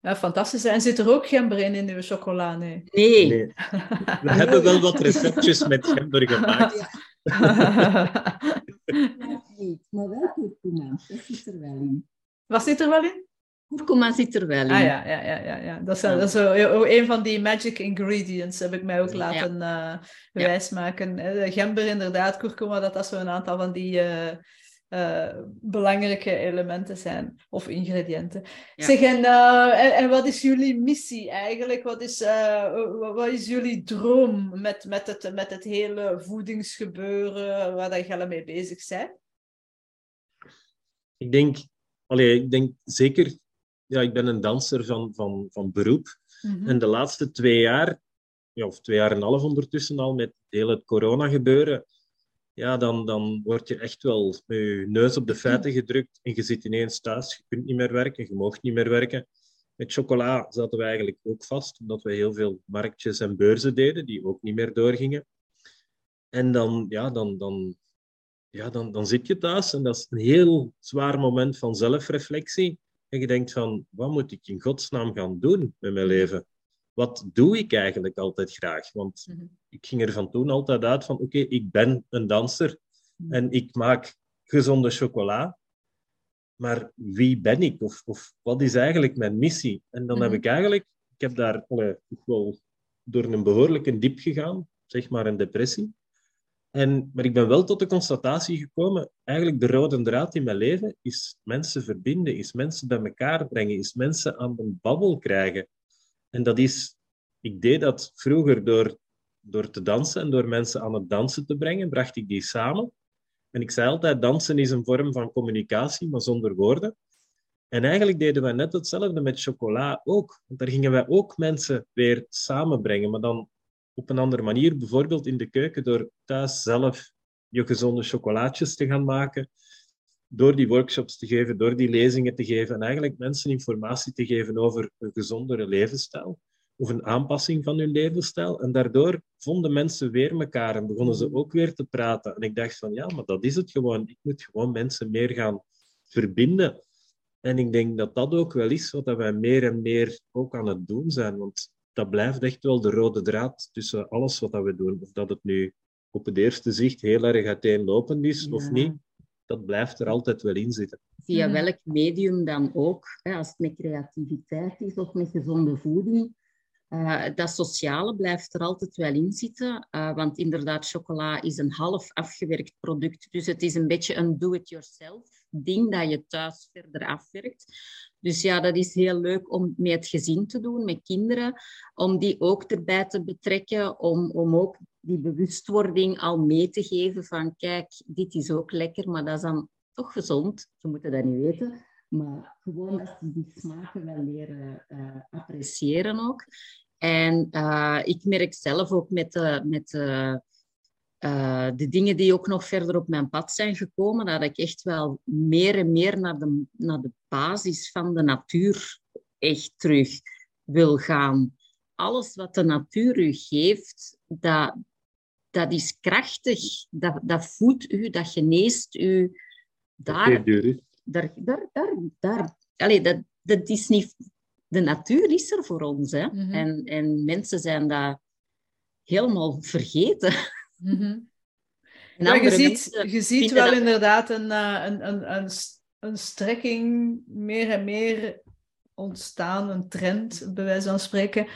Ja, fantastisch. En zit er ook gember in in uw chocola? Nee. nee. We hebben wel wat receptjes met gember gemaakt. Ja. maar wel kurkuma, dat zit er wel in. Wat zit er wel in? Kurkuma zit er wel in. Ah ja, ja, ja, ja, ja. Dat is, dat is zo, een van die magic ingredients, heb ik mij ook laten ja. uh, wijsmaken. Uh, gember inderdaad, kurkuma, dat is zo een aantal van die uh, uh, belangrijke elementen zijn of ingrediënten. Ja. Zeg, en, uh, en, wat is jullie missie eigenlijk? Wat is, uh, wat is jullie droom met, met, het, met het hele voedingsgebeuren waar je mee bezig bent? Ik denk, allee, ik denk zeker, ja, ik ben een danser van, van, van beroep. Mm En de laatste twee jaar, ja, of twee jaar en een half ondertussen al, met heel het corona gebeuren, ja, dan, dan word je echt wel met je neus op de feiten gedrukt en je zit ineens thuis, je kunt niet meer werken, je mag niet meer werken. Met chocola zaten we eigenlijk ook vast, omdat we heel veel marktjes en beurzen deden, die ook niet meer doorgingen. En dan, ja, dan, dan, ja, dan, dan zit je thuis en dat is een heel zwaar moment van zelfreflectie. En je denkt van, wat moet ik in godsnaam gaan doen met mijn leven? Wat doe ik eigenlijk altijd graag? Want mhm ik ging er van toen altijd uit van, oké, ik ben een danser hmm. en ik maak gezonde chocola. Maar wie ben ik? Of, of wat is eigenlijk mijn missie? En dan heb hmm. ik eigenlijk, ik heb daar allee, wel door een behoorlijke diep gegaan, zeg maar een depressie. En, maar ik ben wel tot de constatatie gekomen, eigenlijk de rode draad in mijn leven is mensen verbinden, is mensen bij elkaar brengen, is mensen aan de babbel krijgen. En dat is, ik deed dat vroeger door door te dansen en door mensen aan het dansen te brengen, bracht ik die samen. En ik zei altijd, dansen is een vorm van communicatie, maar zonder woorden. En eigenlijk deden wij net hetzelfde met chocola ook. Want daar gingen wij ook mensen weer samenbrengen, maar dan op een andere manier. Bijvoorbeeld in de keuken, door thuis zelf je gezonde chocolaatjes te gaan maken. Door die workshops te geven, door die lezingen te geven. En eigenlijk mensen informatie te geven over een gezondere levensstijl of een aanpassing van hun levensstijl. En daardoor vonden mensen weer elkaar en begonnen ze ook weer te praten. En ik dacht van ja, maar dat is het gewoon. Ik moet gewoon mensen meer gaan verbinden. En ik denk dat dat ook wel is wat wij meer en meer ook aan het doen zijn. Want dat blijft echt wel de rode draad tussen alles wat we doen. Of dat het nu op het eerste zicht heel erg uiteenlopend is of niet, dat blijft er altijd wel in zitten. Via welk medium dan ook, als het met creativiteit is of met gezonde voeding, uh, dat sociale blijft er altijd wel in zitten, uh, want inderdaad, chocola is een half afgewerkt product. Dus het is een beetje een do-it-yourself ding dat je thuis verder afwerkt. Dus ja, dat is heel leuk om met het gezin te doen, met kinderen, om die ook erbij te betrekken, om, om ook die bewustwording al mee te geven van kijk, dit is ook lekker, maar dat is dan toch gezond. Ze moeten dat niet weten. Maar gewoon dat ze die smaken wel leren uh, appreciëren ook. En uh, ik merk zelf ook met, de, met uh, de dingen die ook nog verder op mijn pad zijn gekomen, dat ik echt wel meer en meer naar de, naar de basis van de natuur echt terug wil gaan. Alles wat de natuur u geeft, dat, dat is krachtig. Dat, dat voedt u, dat geneest u. Daar, daar, daar, daar, daar allee, dat, dat is niet... De natuur is er voor ons. Hè? Mhm. en, en mensen zijn dat helemaal vergeten. Mm ja, je ziet, je ziet wel inderdaad een, eh, een, een, een, een strekking meer en meer ontstaan, een trend, bij wijze van spreken.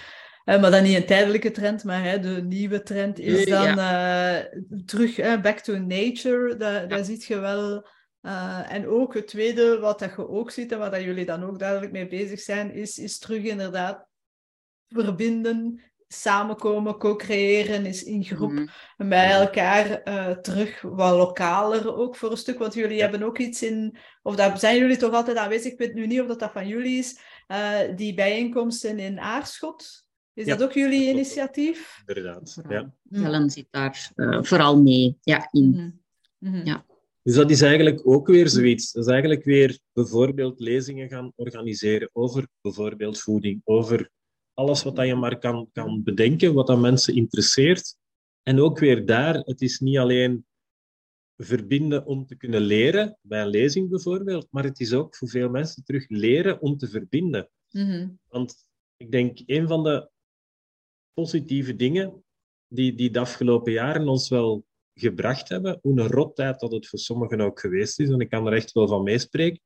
Uh, maar dan niet een tijdelijke trend, maar hè, de nieuwe trend is dan uh, terug back to nature. Daar, daar zie je wel uh, en ook het tweede, wat dat je ook ziet en waar dat jullie dan ook duidelijk mee bezig zijn, is, is terug inderdaad verbinden, samenkomen, co-creëren, is in groep mm bij elkaar uh, terug wat lokaler ook voor een stuk. Want jullie hebben ook iets in, of daar zijn jullie toch altijd aanwezig, ik weet nu niet of dat, dat van jullie is, uh, die bijeenkomsten in Aarschot. Is dat ook jullie initiatief? Inderdaad, ja. Helen zit daar vooral mee ja, in. Mm -hmm. Ja. Dus dat is eigenlijk ook weer zoiets. Dat is eigenlijk weer bijvoorbeeld lezingen gaan organiseren over bijvoorbeeld voeding, over alles wat je maar kan, kan bedenken, wat dat mensen interesseert. En ook weer daar, het is niet alleen verbinden om te kunnen leren, bij een lezing bijvoorbeeld, maar het is ook voor veel mensen terug leren om te verbinden. Mhm. Want ik denk, een van de positieve dingen die, die de afgelopen jaren ons wel gebracht hebben. Hoe een rottijd dat het voor sommigen ook geweest is. En ik kan er echt wel van meespreken.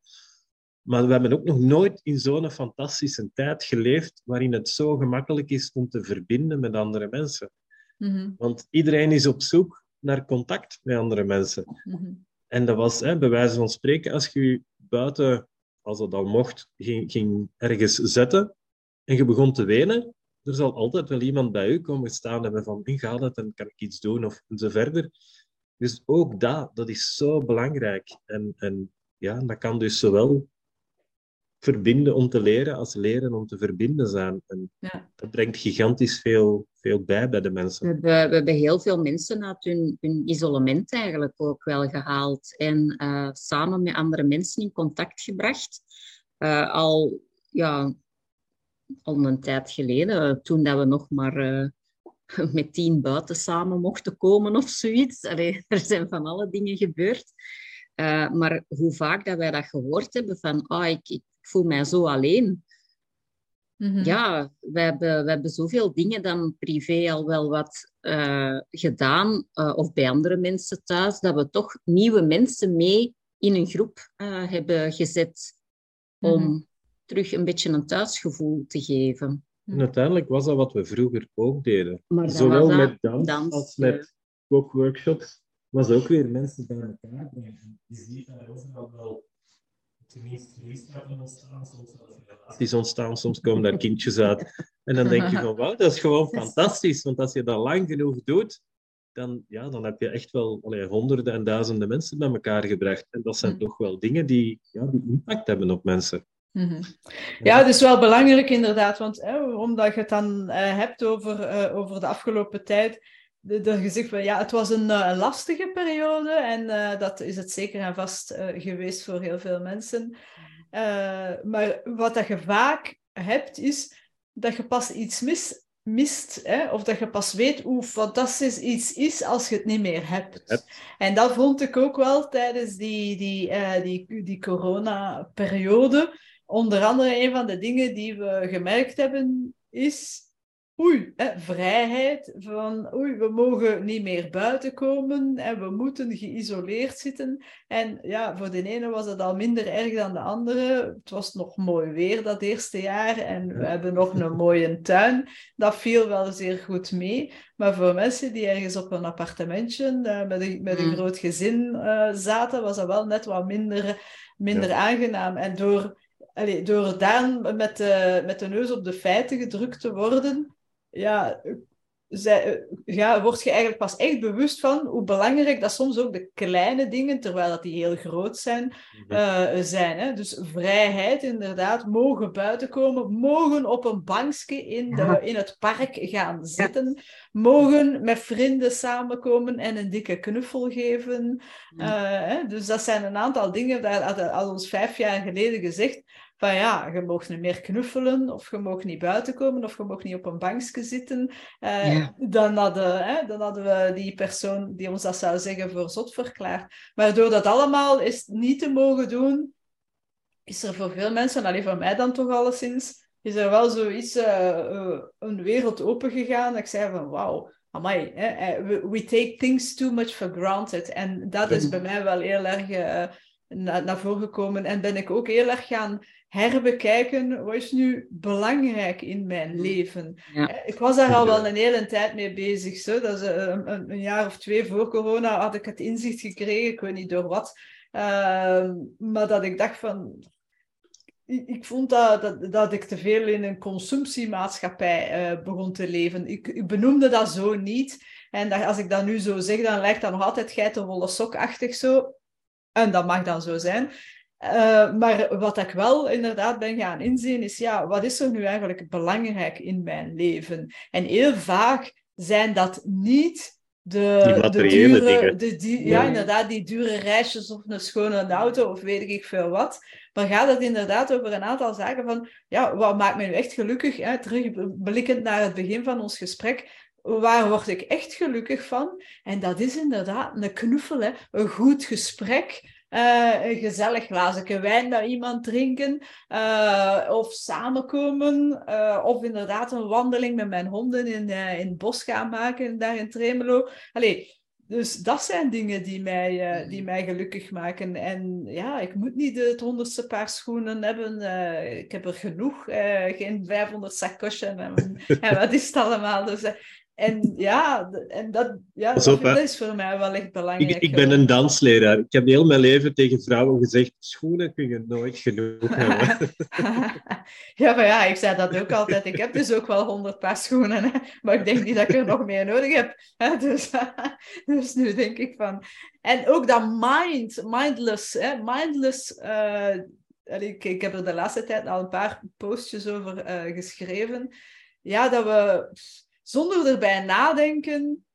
Maar we hebben ook nog nooit in zo'n fantastische tijd geleefd waarin het zo gemakkelijk is om te verbinden met andere mensen. Mhm. Want iedereen is op zoek naar contact met andere mensen. Mhm. En dat was, hè, bij wijze van spreken, als je buiten, als dat al mocht, ging, ging ergens zetten en je begon te wenen, er zal altijd wel iemand bij u komen staan hebben van, gaat het en kan ik iets doen of zo verder. Dus ook dat, dat is zo belangrijk. En, en ja, dat kan dus zowel verbinden om te leren als leren om te verbinden zijn. En ja. dat brengt gigantisch veel, veel bij bij de mensen. We hebben, we hebben heel veel mensen uit hun, hun isolement eigenlijk ook wel gehaald en uh, samen met andere mensen in contact gebracht. Uh, al, ja, al een tijd geleden, toen dat we nog maar uh, met tien buiten samen mochten komen of zoiets. Allee, er zijn van alle dingen gebeurd. Uh, maar hoe vaak dat wij dat gehoord hebben van, oh, ik, ik voel mij zo alleen. Mm-hmm. Ja, we hebben, we hebben zoveel dingen dan privé al wel wat uh, gedaan, uh, of bij andere mensen thuis, dat we toch nieuwe mensen mee in een groep hebben gezet om mm-hmm. terug een beetje een thuisgevoel te geven. En uiteindelijk was dat wat we vroeger ook deden. Zowel met dans, dans, als met kookworkshops was ook weer mensen bij elkaar brengen. Je ziet daar overal wel tenminste vriendschappen ontstaan, soms relaties ontstaan, soms komen daar kindjes uit. En dan denk je van, wauw, dat is gewoon fantastisch. Want als je dat lang genoeg doet, dan, ja, dan heb je echt wel allee, honderden en duizenden mensen bij elkaar gebracht. En dat zijn mm. toch wel dingen die, ja, die impact hebben op mensen. Mm Ja, het is wel belangrijk inderdaad, want omdat je het dan uh, hebt over, uh, over de afgelopen tijd, er gezegd van ja, het was een, uh, lastige periode en uh, dat is het zeker en vast uh, geweest voor heel veel mensen. maar wat dat je vaak hebt, is dat je pas iets mis, mist, hè? of dat je pas weet hoe fantastisch iets is als je het niet meer hebt. En dat vond ik ook wel tijdens die, die, die, die corona-periode. Onder andere een van de dingen die we gemerkt hebben, is oei, hè, vrijheid van oei, we mogen niet meer buiten komen en we moeten geïsoleerd zitten. En ja, voor de ene was het al minder erg dan de andere. Het was nog mooi weer dat eerste jaar en we hebben nog een mooie tuin. Dat viel wel zeer goed mee. Maar voor mensen die ergens op een appartementje uh, met, een, met een mm. groot gezin uh, zaten, was dat wel net wat minder, minder aangenaam. En door, allee, door daar met de, met de neus op de feiten gedrukt te worden, ja, zij, ja, word je eigenlijk pas echt bewust van hoe belangrijk dat soms ook de kleine dingen, terwijl dat die heel groot zijn, uh, zijn. Hè? Dus vrijheid, inderdaad, mogen buiten komen, mogen op een bankje in, de, in het park gaan zitten, mogen met vrienden samenkomen en een dikke knuffel geven. Uh, hè? Dus dat zijn een aantal dingen, dat hadden al ons vijf jaar geleden gezegd, van ja, je mag niet meer knuffelen, of je mag niet buiten komen, of je mag niet op een bankje zitten. Uh, dan, hadden, hè, dan hadden we die persoon die ons dat zou zeggen voor zot verklaard. Maar door dat allemaal is niet te mogen doen, is er voor veel mensen, en alleen voor mij dan toch alleszins, is er wel zoiets, uh, een wereld open gegaan. Ik zei van, wauw, amai, hè, we, take things too much for granted. En dat is bij mij wel heel erg naar voren gekomen. En ben ik ook heel erg gaan herbekijken, wat is nu belangrijk in mijn leven? Eh, ik was daar al wel een hele tijd mee bezig. Zo. Dat is eh, een, een, jaar of twee voor corona had ik het inzicht gekregen, ik weet niet door wat. Uh, maar dat ik dacht van... Ik, ik vond dat, dat, dat, ik te veel in een consumptiemaatschappij uh, begon te leven. Ik, ik, benoemde dat zo niet. En dat, als ik dat nu zo zeg, dan lijkt dat nog altijd geitenwolle sokachtig zo. En dat mag dan zo zijn. Uh, maar wat ik wel inderdaad ben gaan inzien is, ja, wat is er nu eigenlijk belangrijk in mijn leven? En heel vaak zijn dat niet de, de dure, de, die, ja. inderdaad, die dure reisjes of een schone auto of weet ik veel wat. Maar gaat het inderdaad over een aantal zaken van, ja, wat maakt mij nu echt gelukkig? Hè? Terug blikkend naar het begin van ons gesprek, waar word ik echt gelukkig van? En dat is inderdaad een knuffel, hè? een goed gesprek, uh, een gezellig glazen wijn met iemand drinken. Uh, of samenkomen. Uh, of inderdaad een wandeling met mijn honden in, in het bos gaan maken, daar in Tremelo. Allee, dus dat zijn dingen die mij, die mij gelukkig maken. En ja, ik moet niet het honderdste paar schoenen hebben. ik heb er genoeg. geen 500 sacochen. En, en wat is het allemaal? Dus en ja, en dat, ja, dat, is voor mij wel echt belangrijk. Ik, ik ben een dansleraar. Ik heb heel mijn leven tegen vrouwen gezegd, schoenen kun je nooit genoeg hebben. ja, maar ja, ik zei dat ook altijd. Ik heb dus ook wel honderd paar schoenen, hè, maar ik denk niet dat ik er nog meer nodig heb. Hè, dus, dus nu denk ik van... En ook dat mind, mindless, hè, mindless... Uh, ik, ik heb er de laatste tijd al een paar postjes over uh, geschreven. Ja, dat we zonder erbij nadenken,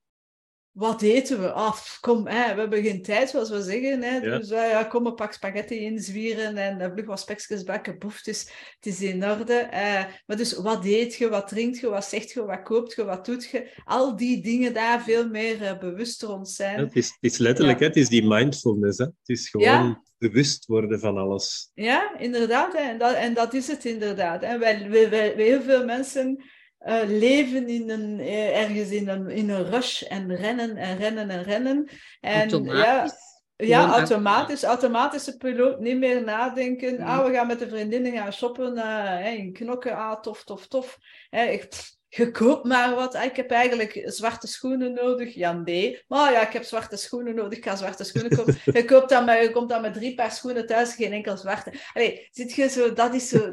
wat eten we? Af, kom, hè, we hebben geen tijd, zoals we zeggen. Hè, ja. Dus uh, ja, kom een pak spaghetti inzwieren en uh, vlug wat spekjes bakken. Boef, het is, het is in orde. Uh, maar dus wat eet je, wat drinkt je, wat zegt je, wat koopt je, wat doet je? Al die dingen daar veel meer uh, bewust rond zijn. Ja, het, is, het is letterlijk, hè, het is die mindfulness. Hè? Het is gewoon bewust worden van alles. Ja, inderdaad. Hè, en, dat, en dat is het inderdaad. En wij, wij, wij, heel veel mensen uh, leven in een, uh, ergens in een, in een rush en rennen en rennen en rennen. En. Ja, ja automatisch. Automatische piloot, niet meer nadenken. Mm. Ah, we gaan met de vriendinnen gaan shoppen uh, in knokken. Ah, tof, tof, tof. ik, je koopt maar wat. Ik heb eigenlijk zwarte schoenen nodig. Ja, nee. Maar ja, ik heb zwarte schoenen nodig. Ik ga zwarte schoenen kopen. je, koopt dan met, je komt dan met drie paar schoenen thuis, geen enkel zwarte. Allee, zit je zo... Dat is zo...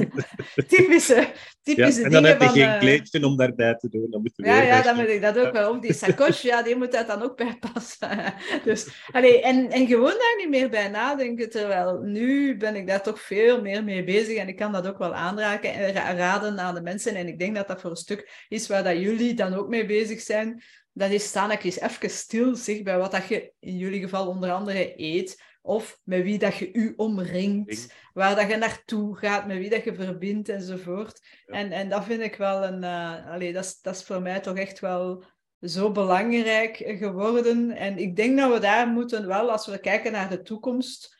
typische, typische ja, en dan heb je geen uh, kleedje om daarbij te doen. Dan moet je ja, ja, dan moet ik dat ook wel. Of die sacoche, ja, die moet dat dan ook bij passen. dus, allee, en, en gewoon daar niet meer bij nadenken. Terwijl nu ben ik daar toch veel meer mee bezig. En ik kan dat ook wel aanraken en raden aan de mensen. En ik denk dat dat voor een stuk is waar dat jullie dan ook mee bezig zijn. Dat is staan ik eens even stil zeg, bij wat dat je in jullie geval onder andere eet. Of met wie dat je u omringt. Waar dat je naartoe gaat, met wie dat je verbindt enzovoort. En, en dat vind ik wel een... Uh, allee, dat, is, dat is voor mij toch echt wel zo belangrijk geworden. En ik denk dat we daar moeten wel, als we kijken naar de toekomst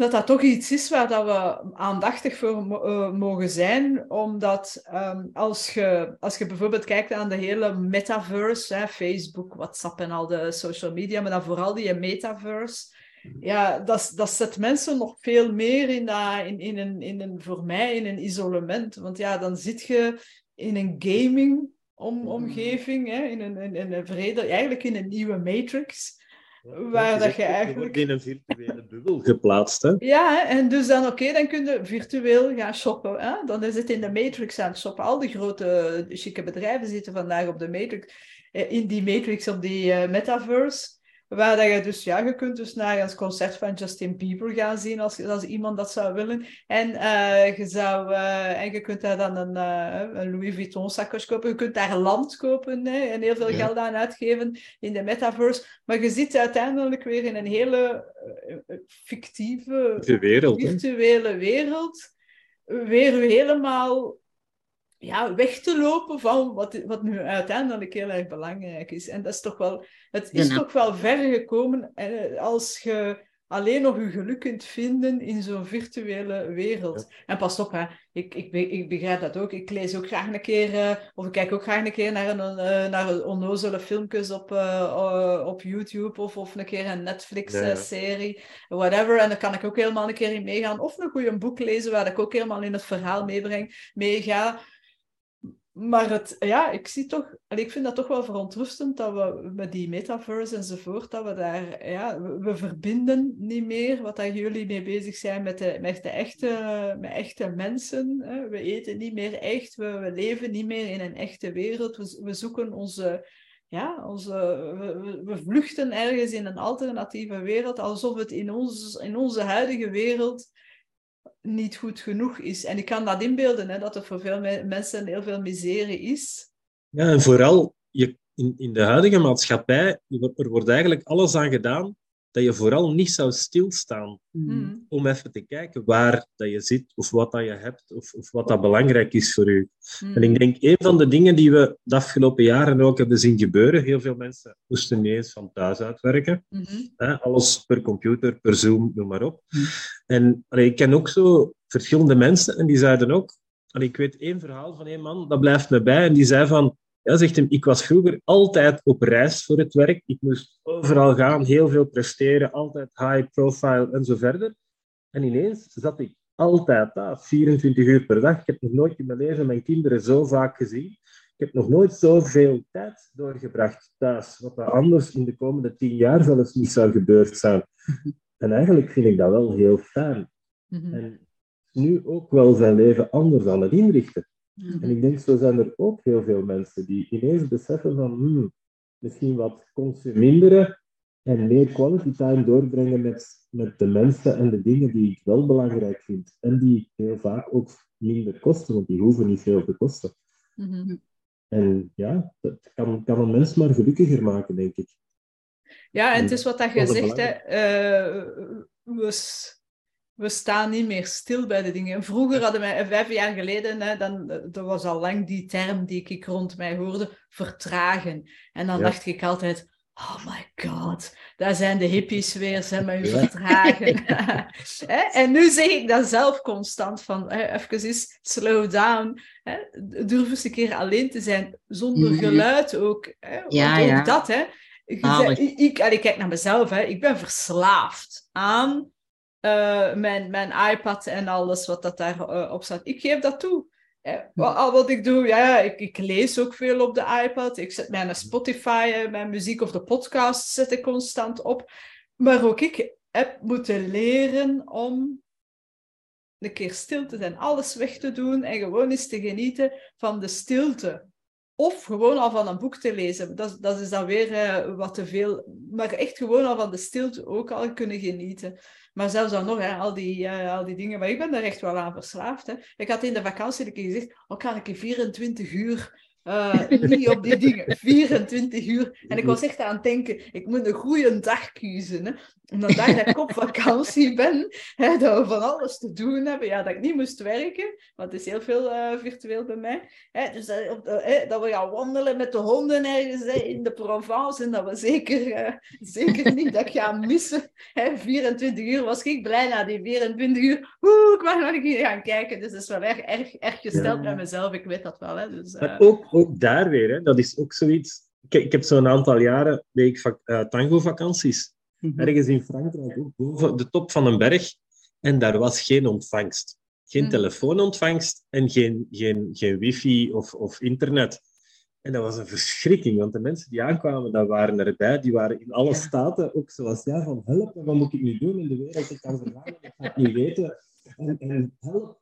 dat dat toch iets is waar dat we aandachtig voor uh, mogen zijn. Omdat um, als, je, als je bijvoorbeeld kijkt aan de hele metaverse, hè, Facebook, WhatsApp en al de social media, maar dan vooral die metaverse, ja, dat, dat zet mensen nog veel meer in, dat, in, in, een, in een, voor mij, in een isolement. Want ja, dan zit je in een gaming om, omgeving, hè, in, een, in, in een vrede, eigenlijk in een nieuwe matrix waar dat je eigenlijk... in een virtuele bubbel geplaatst, hè? Ja, en dus dan, oké, dan kun je virtueel gaan shoppen. Hè? Dan is het in de Matrix aan het shoppen. Al die grote, chique bedrijven zitten vandaag op de Matrix. Eh, in die Matrix, op die uh, metaverse. Waar dat je dus, ja, je kunt dus naar een concert van Justin Bieber gaan zien als, als iemand dat zou willen. En, uh, je, zou, uh, en je kunt daar dan een, uh, een Louis Vuitton zakjes kopen. Je kunt daar land kopen hè, en heel veel geld aan uitgeven in de metaverse. Maar je zit uiteindelijk weer in een hele fictieve, wereld, virtuele wereld. Weer helemaal ja, weg te lopen van wat, wat nu uiteindelijk heel erg belangrijk is. En dat is toch wel, het is toch wel ver gekomen eh, als je alleen nog je geluk kunt vinden in zo'n virtuele wereld. En pas op, hè. Ik, ik, ik begrijp dat ook. Ik lees ook graag een keer, uh, of ik kijk ook graag een keer naar een, uh, naar onnozele filmpjes op, uh, op YouTube, of, of een keer een Netflix-serie, whatever. En dan kan ik ook helemaal een keer in meegaan. Of een goede boek lezen, waar ik ook helemaal in het verhaal meebreng, meega maar het, ja, ik zie toch, ik vind dat toch wel verontrustend dat we met die metaverse enzovoort, dat we daar, ja, we, verbinden niet meer wat daar jullie mee bezig zijn met de, met de echte, met echte mensen. Hè. We eten niet meer echt, we, we, leven niet meer in een echte wereld. We, we zoeken onze, ja, onze, we, we, vluchten ergens in een alternatieve wereld, alsof het in, ons, in onze huidige wereld niet goed genoeg is. En ik kan dat inbeelden, hè, dat er voor veel mensen heel veel miserie is. Ja, en vooral je, in, in de huidige maatschappij, er wordt eigenlijk alles aan gedaan dat je vooral niet zou stilstaan mm. om even te kijken waar dat je zit, of wat dat je hebt, of, of wat dat belangrijk is voor u. Mm. En ik denk, een van de dingen die we de afgelopen jaren ook hebben zien gebeuren, heel veel mensen moesten niet eens van thuis uitwerken. -hmm. hè, alles per computer, per Zoom, noem maar op. Mm. En allee, ik ken ook zo verschillende mensen, en die zeiden ook, allee, ik weet één verhaal van één man, dat blijft me bij, en die zei van, ja, zegt hem, ik was vroeger altijd op reis voor het werk. Ik moest overal gaan, heel veel presteren, altijd high profile en zo verder. En ineens zat ik altijd daar, 24 uur per dag. Ik heb nog nooit in mijn leven mijn kinderen zo vaak gezien. Ik heb nog nooit zoveel tijd doorgebracht thuis, wat er anders in de komende tien jaar zelfs niet zou gebeurd zijn. En eigenlijk vind ik dat wel heel fijn. Mhm. En nu ook wel zijn leven anders aan het inrichten. En ik denk, zo zijn er ook heel veel mensen die ineens beseffen van hmm, misschien wat consuminderen en meer quality time doorbrengen met, met de mensen en de dingen die ik wel belangrijk vind. En die heel vaak ook minder kosten, want die hoeven niet veel te kosten. Mhm. En ja, dat kan, kan een mens maar gelukkiger maken, denk ik. Ja, en het is wat dat je zegt, hè. we, s- we staan niet meer stil bij de dingen. Vroeger hadden wij, vijf jaar geleden, hè, dan, dat was al lang die term die ik rond mij hoorde, vertragen. En dan Ja. dacht ik altijd, oh my god, daar zijn de hippies weer, ze met Ja. vertragen. Hè, en nu zeg ik dat zelf constant, van hè, even eens slow down. Hè. Durf eens een keer alleen te zijn, zonder geluid ook. Hè. Want ook dat, hè. Ik, ik kijk naar mezelf, hè. ik ben verslaafd aan eh, mijn, mijn iPad en alles wat dat daarop op staat. Ik geef dat toe. Hè. Wat, al wat ik doe, ja, ik, ik lees ook veel op de iPad. Ik zet mijn Spotify, eh, mijn muziek of de podcast zet ik constant op. Maar ook ik heb moeten leren om een keer stil te zijn, alles weg te doen en gewoon eens te genieten van de stilte. Of gewoon al van een boek te lezen. Dat, dat is dan weer eh, wat te veel. Maar echt gewoon al van de stilte ook al kunnen genieten. Maar zelfs dan nog, hè, al, die, eh, al die dingen. Maar ik ben daar echt wel aan verslaafd. Hè. Ik had in de vakantie een keer gezegd, oh, kan ik in 24 uur eh, niet op die dingen. 24 uur. En ik was echt aan het denken, ik moet een goede dag kiezen. Hè. Dan dag dat ik op vakantie ben, hè, dat we van alles te doen hebben. Ja, dat ik niet moest werken, want het is heel veel eh, virtueel bij mij. Hè, dus dat, op de- hè, dat we gaan wandelen met de honden ergens hè, in de Provence. En dat we zeker, eh, zeker niet dat gaan missen. Hè, 24 uur was ik blij na die 24 uur. Oeh, ik mag nog een keer gaan kijken. Dus dat is wel erg, erg, erg gesteld Ja. met mezelf. Ik weet dat wel. Hè, dus, Maar ook, ook daar weer, hè, dat is ook zoiets. Ik, ik heb zo'n aantal jaren deed ik vak- eh, tango-vakanties. Mhm. Ergens in Frankrijk, ook boven de top van een berg. En daar was geen ontvangst. Geen Hmm. telefoonontvangst en geen, geen, geen wifi of, of internet. En dat was een verschrikking, want de mensen die aankwamen, dat waren erbij. Die waren in alle staten, ook zoals jij, van help, wat moet ik nu doen in de wereld? Ik kan vergaan, ik ga het niet weten. En, en help.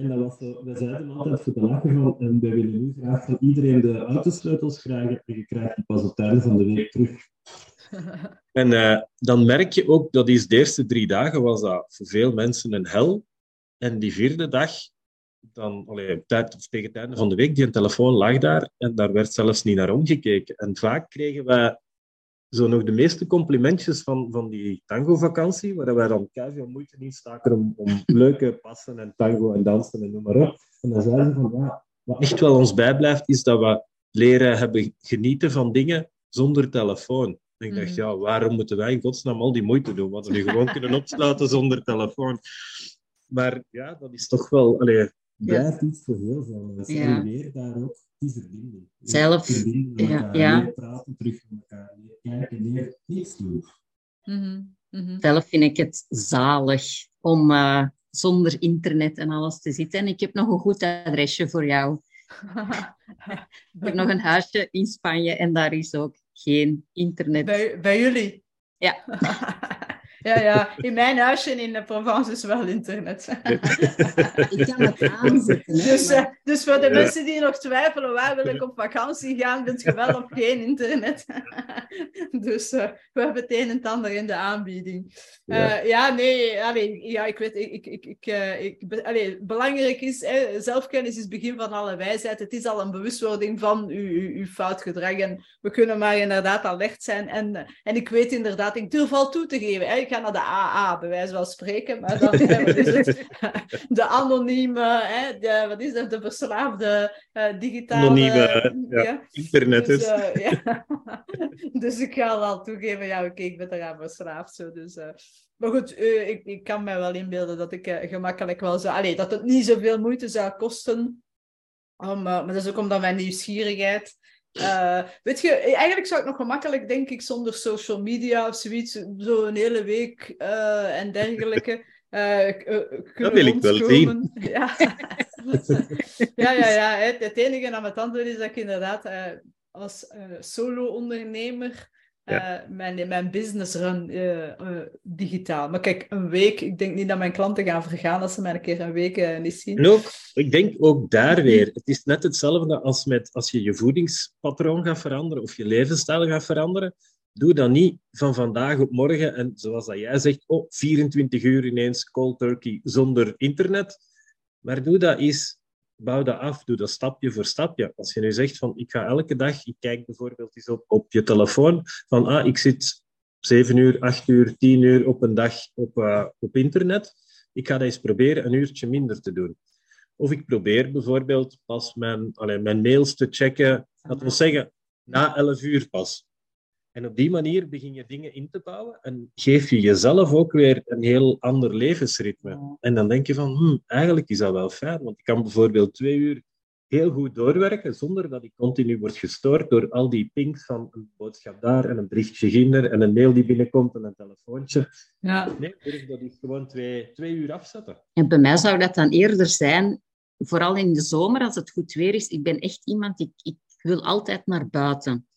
En dat was zo, we zeiden altijd voor de lachen van, en wij willen nu graag van iedereen de autosleutels krijgen, en je krijgt die pas op het einde van de week terug. En eh, dan merk je ook, dat is de eerste drie dagen was dat voor veel mensen een hel. En die vierde dag, dan, allee, tijd, tegen het einde van de week, die telefoon lag daar en daar werd zelfs niet naar omgekeken. En vaak kregen wij zo nog de meeste complimentjes van, van die tango-vakantie, waar wij dan veel moeite in staken om, om leuke passen en tango en dansen en noem maar op. En dan zeiden ze van, ja, wat echt wel ons bijblijft, is dat we leren hebben genieten van dingen zonder telefoon. En ik dacht, Mhm. ja, waarom moeten wij in godsnaam al die moeite doen? Want we nu gewoon kunnen opsluiten zonder telefoon. Maar ja, dat is toch wel... Allee, blijft iets voor heel veel mensen. Ja. En weer daar ook die verbinding. Zelf, Verbinden met ja, elkaar, ja. meer praten terug met elkaar, meer kijken, meer niets doen. Mhm, mhm. Zelf vind ik het zalig om eh, zonder internet en alles te zitten. En ik heb nog een goed adresje voor jou. Ik heb nog een huisje in Spanje en daar is ook geen internet. bij, bij jullie? Ja. ja, ja. In mijn huisje in de Provence is wel internet. Ik kan het aanzetten. hè, Dus, maar- eh, dus voor de Ja. mensen die nog twijfelen, waar wil ik op vakantie gaan, bent je wel op geen internet. dus eh, we hebben het een en het ander in de aanbieding. Ja. Eh, ja, nee, allee, ja, ik weet, ik, ik, ik, eh, ik, allee, belangrijk is, hè, zelfkennis is het begin van alle wijsheid. Het is al een bewustwording van uw, uw, uw fout gedrag en we kunnen maar inderdaad alert zijn. En, en ik weet inderdaad, ik durf al toe te geven, hè, ik ga naar de AA, bij wijze van spreken, maar dan, het? de anonieme, hè, de, wat is dat, de verslaafde eh, digitale... Anonieme, ja. Internet dus, is. eh, ja. dus ik ga al toegeven, ja, oké, ik ben eraan verslaafd. Zo, dus, eh, maar goed, eh, ik, ik kan mij wel inbeelden dat ik eh, gemakkelijk wel zou... Allee, dat het niet zoveel moeite zou kosten. Om, eh, maar dat is ook omdat mijn nieuwsgierigheid... eh, weet je, eigenlijk zou ik nog gemakkelijk, denk ik, zonder social media of zoiets, zo een hele week eh, en dergelijke, dat wil ik wel zien. Ja, ja, ja. ja. Het, het enige aan mijn tanden is dat ik inderdaad als solo-ondernemer uh, mijn, mijn business run uh, digitaal. Maar kijk, een week, ik denk niet dat mijn klanten gaan vergaan als ze mij een keer een week niet zien. En ook, ik denk ook daar weer, het is net hetzelfde als met als je je voedingspatroon gaat veranderen of je levensstijl gaat veranderen. Doe dat niet van vandaag op morgen en zoals dat jij zegt, oh, 24 uur ineens cold turkey zonder internet. Maar doe dat eens bouw dat af, doe dat stapje voor stapje. Als je nu zegt van ik ga elke dag, ik kijk bijvoorbeeld eens op, je telefoon, van ah, ik zit 7 uur, 8 uur, 10 uur op een dag op, uh, op internet. Ik ga dat eens proberen een uurtje minder te doen. Of ik probeer bijvoorbeeld pas mijn, allez, mijn mails te checken, dat wil zeggen, na 11 uur pas. En op die manier begin je dingen in te bouwen en geef je jezelf ook weer een heel ander levensritme. En dan denk je van, hm, eigenlijk is dat wel fijn, want ik kan bijvoorbeeld twee uur heel goed doorwerken zonder dat ik continu word gestoord door al die pings van een boodschap daar en een berichtje ginder en een mail die binnenkomt en een telefoontje. Ja. Nee, durf dat is gewoon twee, twee uur afzetten. En bij mij zou dat dan eerder zijn, vooral in de zomer als het goed weer is, ik ben echt iemand, ik, ik wil altijd naar buiten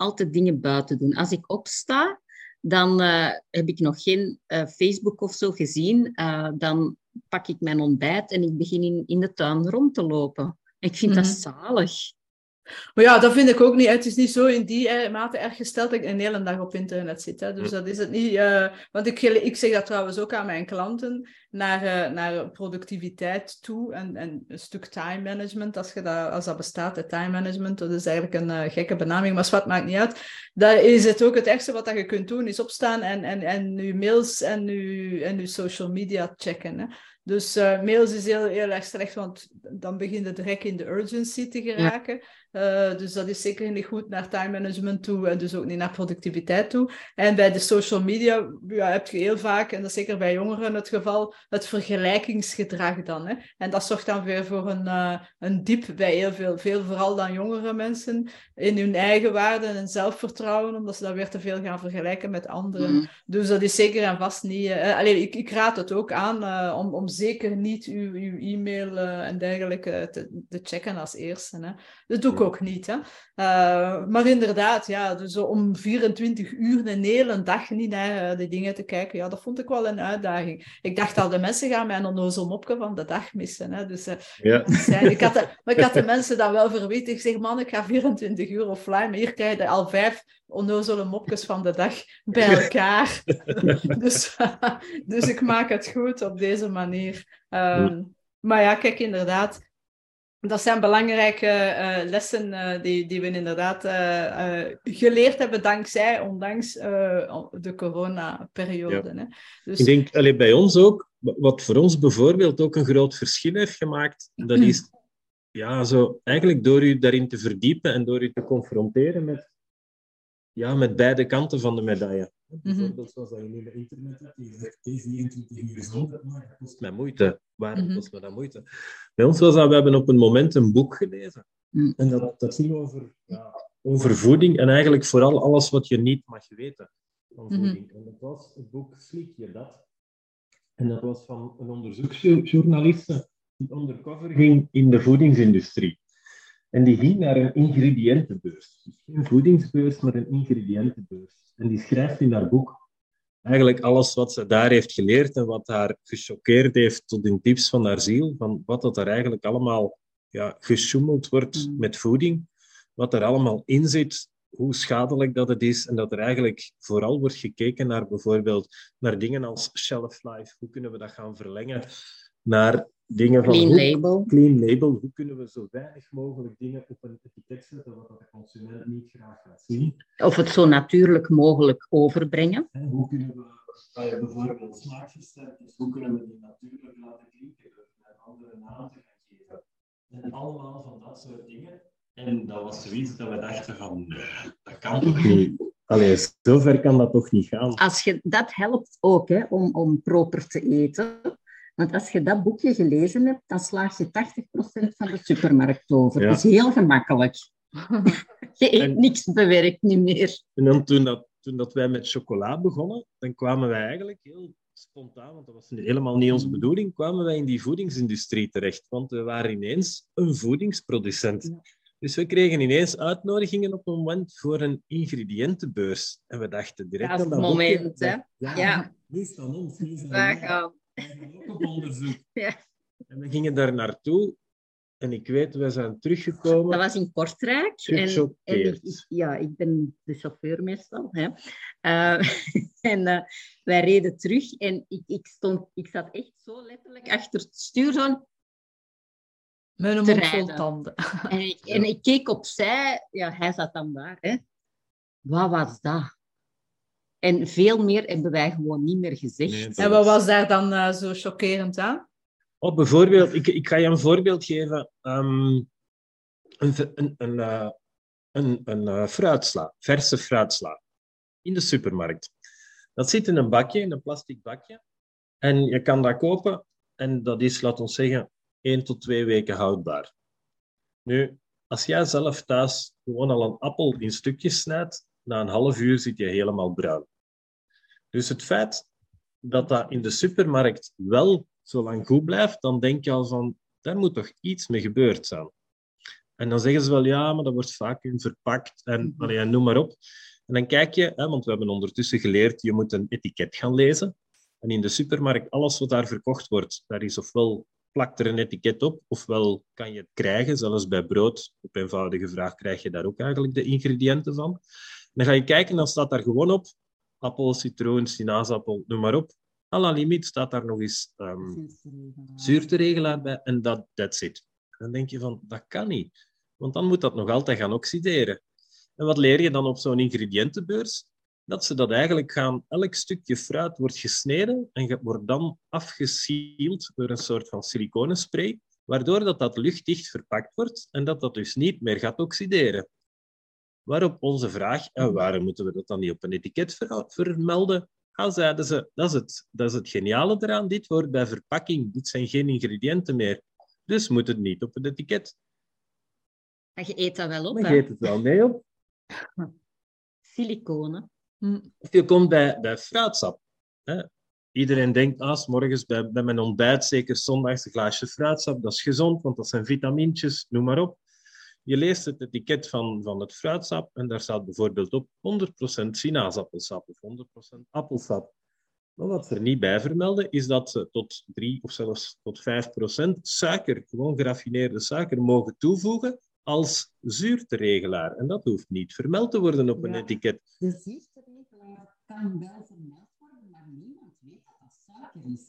altijd dingen buiten doen. Als ik opsta, dan uh, heb ik nog geen uh, Facebook of zo gezien. Uh, dan pak ik mijn ontbijt en ik begin in, in de tuin rond te lopen. Ik vind dat mhm. zalig. Maar ja, dat vind ik ook niet. Het is niet zo in die eh, mate erg gesteld dat ik een hele dag op internet zit. Hè. Dus dat is het niet. Uh, want ik, ik zeg dat trouwens ook aan mijn klanten, naar, uh, naar productiviteit toe en, en een stuk time management, als, je dat, als dat bestaat, het time management, dat is eigenlijk een gekke benaming, maar wat maakt niet uit. Daar is het ook het ergste wat je kunt doen, is opstaan en, en, en je mails en je, en je social media checken. Hè. Dus mails is heel, heel erg slecht, want dan begint het direct in de urgency te geraken. Uh, dus dat is zeker niet goed naar time management toe en dus ook niet naar productiviteit toe. En bij de social media ja, heb je heel vaak, en dat is zeker bij jongeren het geval, het vergelijkingsgedrag dan. Hè? En dat zorgt dan weer voor een, uh, een diep bij heel veel, veel, vooral dan jongere mensen, in hun eigen waarden en zelfvertrouwen, omdat ze dan weer te veel gaan vergelijken met anderen. Mm. Dus dat is zeker en vast niet... Uh, alleen, ik, ik, raad het ook aan om, om zeker niet uw, uw e-mail en dergelijke te, te, checken als eerste. Hè? Doe ook niet. Hè? Uh, maar inderdaad, ja, dus om 24 uur een hele dag niet naar die dingen te kijken, ja, dat vond ik wel een uitdaging. Ik dacht al, de mensen gaan mijn onnozel mopje van de dag missen. Hè? Dus, uh, ja. ik had de, maar ik had de mensen dan wel verweten. Ik zeg, man, ik ga 24 uur offline, maar hier krijg je al vijf onnozele mopjes van de dag bij elkaar. dus, dus ik maak het goed op deze manier. Um, maar ja, kijk, inderdaad, dat zijn belangrijke uh, lessen uh, die, die we inderdaad uh, geleerd hebben dankzij, ondanks de coronaperiode. Dus... Ik denk, allee, bij ons ook, wat voor ons bijvoorbeeld ook een groot verschil heeft gemaakt, dat is ja, zo, eigenlijk door u daarin te verdiepen en door u te confronteren met, ja, met beide kanten van de medaille. Mhm. Bijvoorbeeld zoals dat je nu internet hebt, je zegt 24 uur gezond, maar dat kost mij moeite. Waarom mm kost me dat moeite? Bij ons was dat, we hebben op een moment een boek gelezen. Mm. En dat, dat ging over, ja, over voeding en eigenlijk vooral alles wat je niet mag weten van mhm. voeding. En dat was het boek Slik je dat? En dat was van een onderzoeksjournaliste die undercover ging in de voedingsindustrie. En die ging naar een ingrediëntenbeurs. Dus geen voedingsbeurs, maar een ingrediëntenbeurs. En die schrijft in haar boek eigenlijk alles wat ze daar heeft geleerd en wat haar gechoqueerd heeft tot in tips van haar ziel, van wat dat er eigenlijk allemaal ja, gesjoemeld wordt mm. met voeding, wat er allemaal in zit, hoe schadelijk dat het is en dat er eigenlijk vooral wordt gekeken naar bijvoorbeeld naar dingen als shelf life, hoe kunnen we dat gaan verlengen, naar dingen van... Clean label. Clean label. Hoe kunnen we zo weinig mogelijk dingen op een etiket zetten wat de consument niet graag gaat zien? Of het zo natuurlijk mogelijk overbrengen. En hoe kunnen we, als je bijvoorbeeld smaakjes hebt, hoe kunnen we die natuurlijk laten klinken door met andere namen te gaan geven? En allemaal van dat soort dingen. En dat was zoiets dat we dachten van, dat kan toch niet? Allee, zover kan dat toch niet gaan? Als je, dat helpt ook hè, om, om proper te eten. Want als je dat boekje gelezen hebt, dan slaag je 80% van de supermarkt over. Dat is heel gemakkelijk. je eet niks bewerkt niet meer. En dan toen, dat, toen dat wij met chocola begonnen, dan kwamen wij eigenlijk heel spontaan, want dat was helemaal niet onze bedoeling, kwamen wij in die voedingsindustrie terecht. Want we waren ineens een voedingsproducent. Dus we kregen ineens uitnodigingen op een moment voor een ingrediëntenbeurs. En we dachten direct aan dat moment, hè? Ja, ja. is van ons, is op onderzoek. Ja. En we gingen daar naartoe. En ik weet, we zijn teruggekomen. Dat was in Kortrijk. En, en ik, ja, ik ben de chauffeur meestal. Hè. Uh, en uh, wij reden terug en ik, ik, stond, ik zat echt zo letterlijk achter het stuur. Zo Met een mond vol tanden. En ik, en ik keek opzij. Ja, hij zat dan daar. Hè. Wat was dat? En veel meer hebben wij gewoon niet meer gezegd. en wat was daar dan uh, zo chockerend aan? Oh, bijvoorbeeld, ik, ik ga je een voorbeeld geven. Um, een, een, een, uh, een, een uh, fruitsla, verse fruitsla, in de supermarkt. Dat zit in een bakje, in een plastic bakje. En je kan dat kopen en dat is, laat ons zeggen, 1 tot 2 weken houdbaar. Nu, als jij zelf thuis gewoon al een appel in stukjes snijdt, na een half uur zit je helemaal bruin. Dus het feit dat dat in de supermarkt wel zo lang goed blijft, dan denk je al van, daar moet toch iets mee gebeurd zijn. En dan zeggen ze wel, ja, maar dat wordt vaak in verpakt en mhm. allee, noem maar op. En dan kijk je, hè, want we hebben ondertussen geleerd, je moet een etiket gaan lezen. En in de supermarkt, alles wat daar verkocht wordt, daar is ofwel plakt er een etiket op, ofwel kan je het krijgen, zelfs bij brood. Op eenvoudige vraag krijg je daar ook eigenlijk de ingrediënten van. Dan ga je kijken, dan staat daar gewoon op appel, citroen, sinaasappel, noem maar op. À la limiet staat daar nog eens um, zuurteregelaar bij en dat that's it. Dan denk je van, dat kan niet. Want dan moet dat nog altijd gaan oxideren. En wat leer je dan op zo'n ingrediëntenbeurs? Dat ze dat eigenlijk gaan, elk stukje fruit wordt gesneden en wordt dan afgesield door een soort van siliconenspray, waardoor dat, dat luchtdicht verpakt wordt en dat dat dus niet meer gaat oxideren. Waarop onze vraag, en waarom moeten we dat dan niet op een etiket vermelden? Ah, zeiden ze, dat is, het, dat is het geniale eraan, dit hoort bij verpakking, dit zijn geen ingrediënten meer. Dus moet het niet op het etiket. En je eet dat wel op, Je eet het wel mee op. Siliconen. Hm. Of je komt bij, bij fruitsap. Hè. Iedereen denkt, ah, morgens bij, bij mijn ontbijt, zeker zondags, een glaasje fruitsap, dat is gezond, want dat zijn vitamintjes, noem maar op. Je leest het etiket van, van het fruitsap en daar staat bijvoorbeeld op 100% sinaasappelsap of 100% appelsap. Maar wat ze er niet bij vermelden, is dat ze tot 3 of zelfs tot 5% suiker, gewoon geraffineerde suiker, mogen toevoegen als zuurteregelaar. En dat hoeft niet vermeld te worden op een etiket. De zuurteregelaar kan wel vermeld worden, maar niemand weet dat dat suiker is.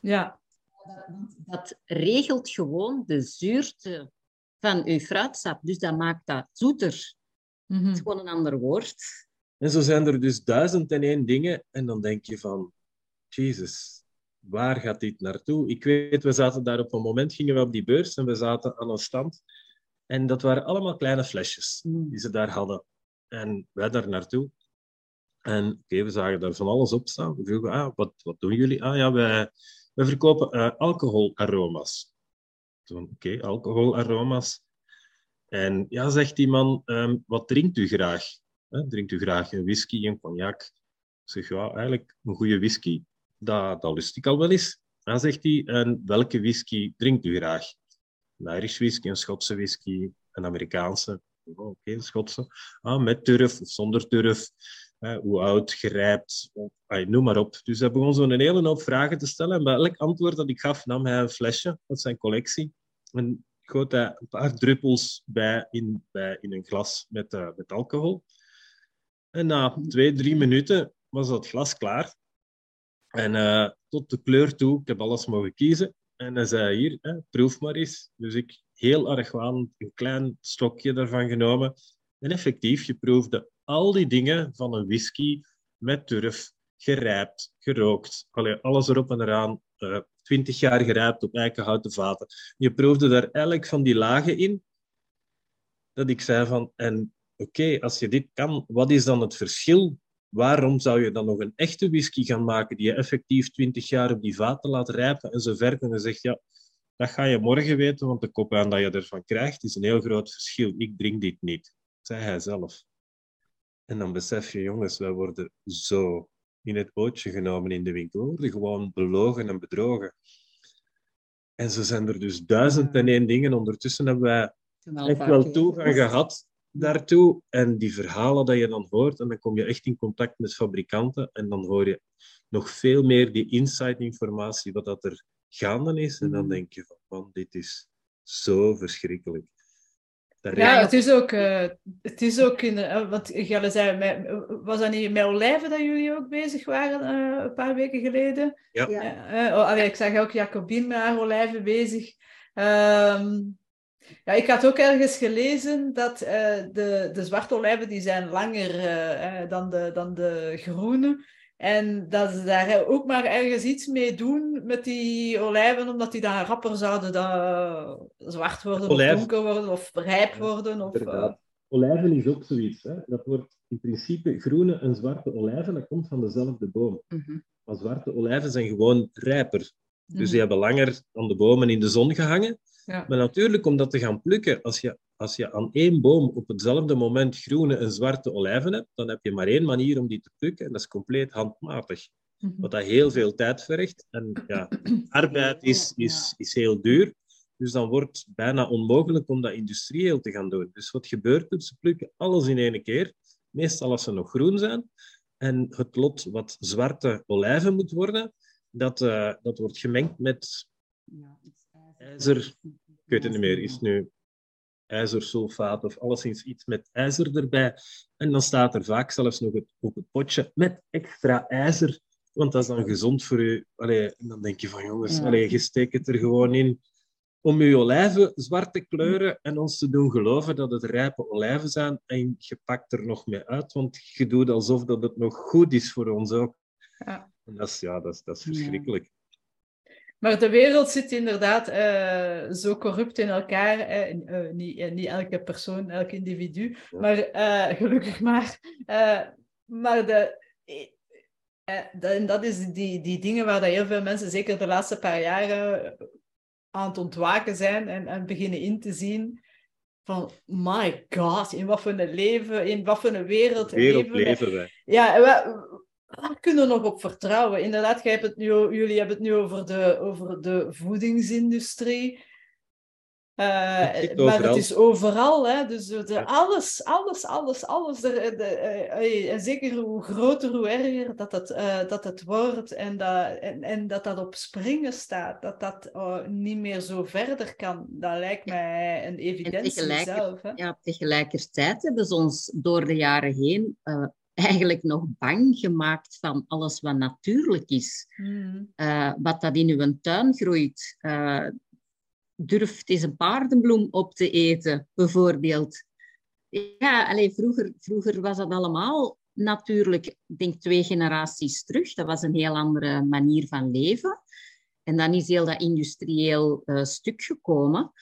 Ja. Dat, dat regelt gewoon de zuurte van uw fruitsap. Dus dat maakt dat zoeter. Mm Het is gewoon een ander woord. En zo zijn er dus duizend en één dingen. En dan denk je van, Jezus, waar gaat dit naartoe? Ik weet, we zaten daar op een moment, gingen we op die beurs en we zaten aan een stand. En dat waren allemaal kleine flesjes mm. die ze daar hadden. En wij daar naartoe. En okay, we zagen daar van alles op staan. We vroegen, ah, wat, wat doen jullie? Ah ja, wij, wij verkopen uh, alcoholaroma's oké, alcoholaroma's. En ja, zegt die man, ehm, wat drinkt u graag? drinkt u graag een whisky, een cognac? Zeg, ja, eigenlijk een goede whisky, dat, dat lust ik al wel eens. Dan zegt hij, en welke whisky drinkt u graag? Een Irish whisky, een Schotse whisky, een Amerikaanse. Oh, oké, okay, Schotse. Ah, met turf of zonder turf. hoe oud, gerijpt, noem maar op. Dus hij begon zo'n hele hoop vragen te stellen. En bij elk antwoord dat ik gaf, nam hij een flesje uit zijn collectie en goot hij een paar druppels bij in, bij, in een glas met, uh, met alcohol. En na twee, drie minuten was dat glas klaar. En uh, tot de kleur toe, ik heb alles mogen kiezen. En hij zei hier, hè, proef maar eens. Dus ik heel erg een klein stokje daarvan genomen. En effectief, je proefde al die dingen van een whisky met turf, gerijpt, gerookt. Allee, alles erop en eraan. Uh, 20 jaar gerijpt op eikenhouten vaten. Je proefde daar elk van die lagen in. Dat ik zei van, en oké, als je dit kan, wat is dan het verschil? Waarom zou je dan nog een echte whisky gaan maken die je effectief 20 jaar op die vaten laat rijpen en zo verder? En je zegt, ja, dat ga je morgen weten, want de kop aan dat je ervan krijgt is een heel groot verschil. Ik drink dit niet, zei hij zelf. En dan besef je, jongens, wij worden zo in het bootje genomen in de winkel. Worden gewoon belogen en bedrogen. En zo zijn er dus duizend en één dingen. Ondertussen hebben wij echt wel toegang gehad daartoe. En die verhalen dat je dan hoort, en dan kom je echt in contact met fabrikanten. En dan hoor je nog veel meer die inside-informatie, wat dat er gaande is. En dan mhm. denk je van, man, dit is zo verschrikkelijk. Ja, het is ook, uh, het is ook in, uh, wat Gelle zei, met, was dat niet met olijven dat jullie ook bezig waren uh, een paar weken geleden? Ja. ja. oh, allee, ik zag ook Jacobine met haar olijven bezig. Um, ja, ik had ook ergens gelezen dat de, de zwarte olijven die zijn langer dan, de, dan de groene. En dat ze daar ook maar ergens iets mee doen met die olijven, omdat die dan rapper zouden dan zwart worden, of donker worden, of rijp worden. Of, uh... Olijven is ook zoiets. Hè? Dat wordt in principe groene en zwarte olijven, dat komt van dezelfde boom. Mhm. Maar zwarte olijven zijn gewoon rijper. Dus die mhm. hebben langer aan de bomen in de zon gehangen. Ja. Maar natuurlijk, om dat te gaan plukken, als je als je aan één boom op hetzelfde moment groene en zwarte olijven hebt, dan heb je maar één manier om die te plukken en dat is compleet handmatig. Mhm. Wat dat heel veel tijd vergt. En ja, arbeid is, is, is heel duur. Dus dan wordt het bijna onmogelijk om dat industrieel te gaan doen. Dus wat gebeurt er? Ze plukken alles in één keer. Meestal als ze nog groen zijn. En het lot wat zwarte olijven moet worden, dat, uh, dat wordt gemengd met ijzer. Ik weet het niet meer. Is nu ijzersulfaat of alleszins iets met ijzer erbij. En dan staat er vaak zelfs nog het, op het potje met extra ijzer, want dat is dan gezond voor u. Allee, en dan denk je van jongens, ja. allee, je steekt het er gewoon in om je olijven zwart te kleuren en ons te doen geloven dat het rijpe olijven zijn en je pakt er nog mee uit, want je doet alsof dat het nog goed is voor ons ook. Ja. En dat is, ja, dat is, dat is verschrikkelijk. Maar de wereld zit inderdaad uh, zo corrupt in elkaar. Uh, niet, niet elke persoon, elk individu, maar gelukkig maar. maar de, en dat is die, die dingen waar dat heel veel mensen, zeker de laatste paar jaren, aan het ontwaken zijn en, en beginnen in te zien van, my god, in wat voor een leven, in wat voor een wereld, wereld leven. Ja, waar kunnen we nog op vertrouwen? Inderdaad, jij hebt het nu, jullie hebben het nu over de, over de voedingsindustrie. Uh, maar het is overal, hè? dus de, alles, alles, alles, alles. De, de, uh, en zeker hoe groter, hoe erger dat het, uh, dat het wordt en dat, en, en, dat dat op springen staat, dat dat niet meer zo verder kan, dat lijkt mij een evidentie zelf. Hè? Ja, tegelijkertijd hebben ze ons door de jaren heen eigenlijk nog bang gemaakt van alles wat natuurlijk is. Hmm. Uh, wat dat in uw tuin groeit. Uh, durft eens een paardenbloem op te eten, bijvoorbeeld. Ja, alleen vroeger, vroeger was dat allemaal natuurlijk, ik denk twee generaties terug. Dat was een heel andere manier van leven. En dan is heel dat industrieel uh, stuk gekomen.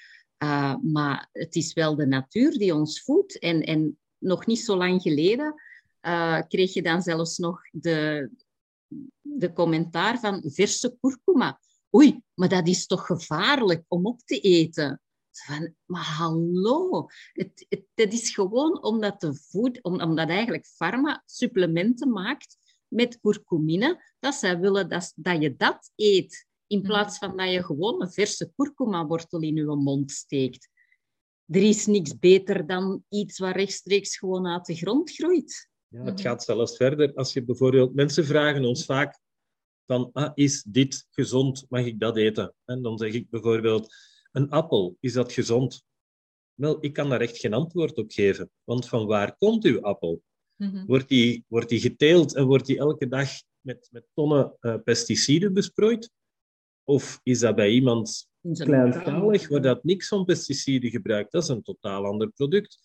maar het is wel de natuur die ons voedt. En, en nog niet zo lang geleden uh, kreeg je dan zelfs nog de, de commentaar van verse kurkuma. Oei, maar dat is toch gevaarlijk om op te eten? Van, maar hallo, het, het, het is gewoon omdat, de voed, omdat eigenlijk pharma supplementen maakt met kurkumine, dat zij willen dat, dat je dat eet, in mhm. plaats van dat je gewoon een verse kurkuma-wortel in je mond steekt. Er is niks beter dan iets wat rechtstreeks gewoon uit de grond groeit. Ja, het gaat zelfs verder. Als je bijvoorbeeld, mensen vragen ons vaak van, ah, is dit gezond? Mag ik dat eten? En dan zeg ik bijvoorbeeld, een appel, is dat gezond? Wel, ik kan daar echt geen antwoord op geven. Want van waar komt uw appel? Mhm. Wordt, die, wordt die geteeld en wordt die elke dag met, met tonnen uh, pesticiden besproeid? Of is dat bij iemand kleinschalig, waar dat niks van pesticiden gebruikt? Dat is een totaal ander product.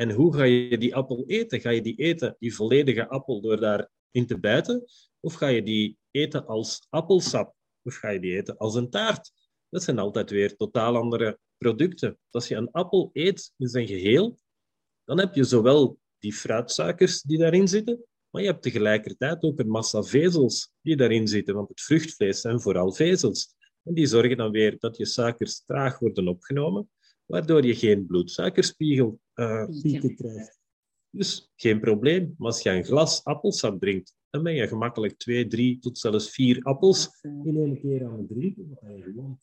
En hoe ga je die appel eten? Ga je die eten, die volledige appel, door daarin te bijten? Of ga je die eten als appelsap? Of ga je die eten als een taart? Dat zijn altijd weer totaal andere producten. Als je een appel eet in zijn geheel, dan heb je zowel die fruitsuikers die daarin zitten, maar je hebt tegelijkertijd ook een massa vezels die daarin zitten, want het vruchtvlees zijn vooral vezels. En die zorgen dan weer dat je suikers traag worden opgenomen, waardoor je geen bloedsuikerspiegel uh, pieken krijgt. Dus geen probleem. Maar als je een glas appelsap drinkt, dan ben je gemakkelijk twee, drie tot zelfs vier appels in één keer aan het drinken, wat je gewoon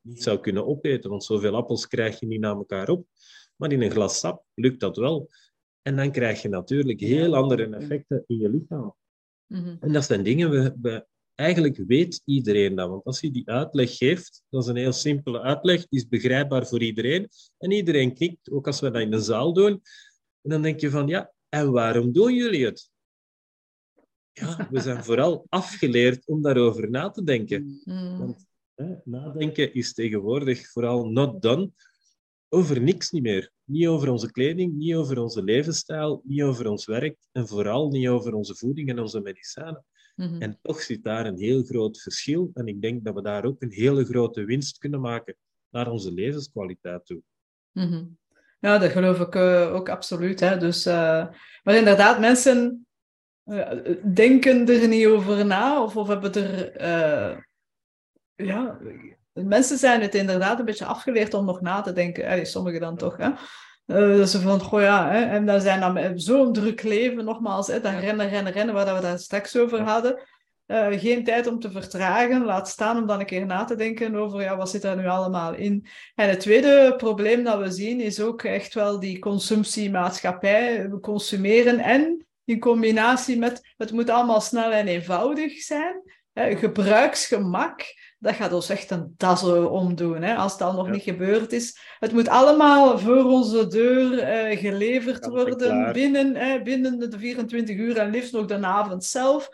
niet zou kunnen opeten, want zoveel appels krijg je niet naar elkaar op. Maar in een glas sap lukt dat wel. En dan krijg je natuurlijk heel andere effecten in je lichaam. Mhm. En dat zijn dingen, we, we, eigenlijk weet iedereen dat. Want als je die uitleg geeft, dat is een heel simpele uitleg, die is begrijpbaar voor iedereen. En iedereen knikt, ook als we dat in de zaal doen. En dan denk je van, ja, en waarom doen jullie het? Ja, we zijn vooral afgeleerd om daarover na te denken. Mm. Want hè, nadenken is tegenwoordig vooral not done over niks niet meer. Niet over onze kleding, niet over onze levensstijl, niet over ons werk en vooral niet over onze voeding en onze medicijnen. Mhm. En toch zit daar een heel groot verschil. En ik denk dat we daar ook een hele grote winst kunnen maken naar onze levenskwaliteit toe. Mhm. Ja, dat geloof ik uh, ook absoluut. Hè. Dus, uh, maar inderdaad, mensen uh, denken er niet over na of, of hebben er... ja, mensen zijn het inderdaad een beetje afgeleerd om nog na te denken. Allee, sommigen dan toch, hè. Dat ze van, goh ja, hè, en dan zijn dan zo'n druk leven, nogmaals, hè, dan rennen, rennen, rennen, waar we daar straks over hadden. Uh, geen tijd om te vertragen, laat staan om dan een keer na te denken over ja, wat zit er nu allemaal in. En het tweede probleem dat we zien is ook echt wel die consumptiemaatschappij. We consumeren en in combinatie met het moet allemaal snel en eenvoudig zijn. Hè, gebruiksgemak, dat gaat ons echt een das omdoen, hè, als dat nog niet gebeurd is. Het moet allemaal voor onze deur eh, geleverd worden binnen, binnen de 24 uur en liefst nog de avond zelf.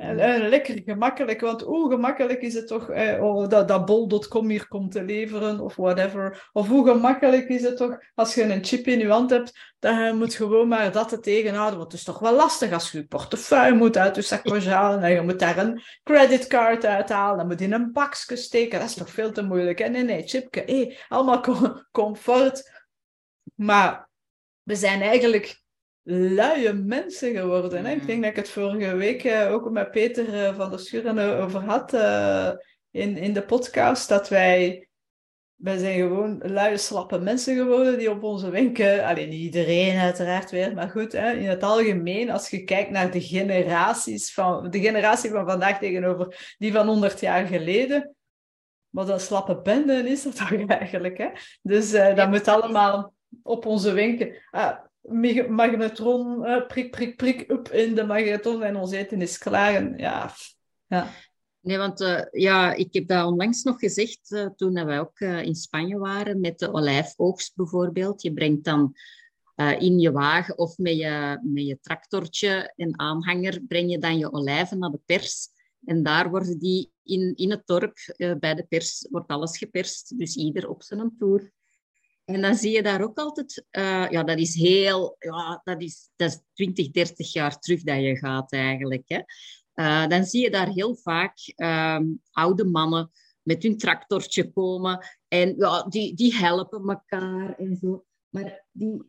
En, lekker gemakkelijk, want hoe gemakkelijk is het toch eh, dat, dat bol.com hier komt te leveren of whatever. Of hoe gemakkelijk is het toch als je een chip in je hand hebt, dan je moet gewoon maar dat te tegenhouden. Want het is toch wel lastig als je je portefeuille moet uit je zakje halen en je moet daar een creditcard uithalen, dan moet je in een bakje steken. Dat is toch veel te moeilijk. En nee, nee, chipje, hey, allemaal comfort. Maar we zijn eigenlijk luie mensen geworden. Hè? Ik denk dat ik het vorige week uh, ook met Peter uh, van der Schuren over had uh, in, in de podcast. Dat wij, wij zijn gewoon luie, slappe mensen geworden die op onze wenken, alleen niet iedereen uiteraard weer, maar goed, hè, in het algemeen, als je kijkt naar de generaties van, de generatie van vandaag tegenover die van 100 jaar geleden, wat een slappe bende is dat toch eigenlijk. Hè? Dus dat moet allemaal op onze wenken. Ah, magnetron, uh, prik, prik, prik, up in de magnetron en ons eten is klaar. En, ja, ja. Nee, want uh, ja, ik heb dat onlangs nog gezegd uh, toen wij ook in Spanje waren met de olijfoogst bijvoorbeeld. Je brengt dan in je wagen of met je, met je tractortje en aanhanger breng je dan je olijven naar de pers. En daar worden die in, in het dorp, bij de pers, wordt alles geperst. Dus ieder op zijn toer. En dan zie je daar ook altijd, uh, ja, dat is heel, ja, dat is, dat is 20, 30 jaar terug dat je gaat eigenlijk. Hè. Uh, dan zie je daar heel vaak uh, oude mannen met hun tractortje komen en ja, die, die helpen elkaar en zo. Maar die,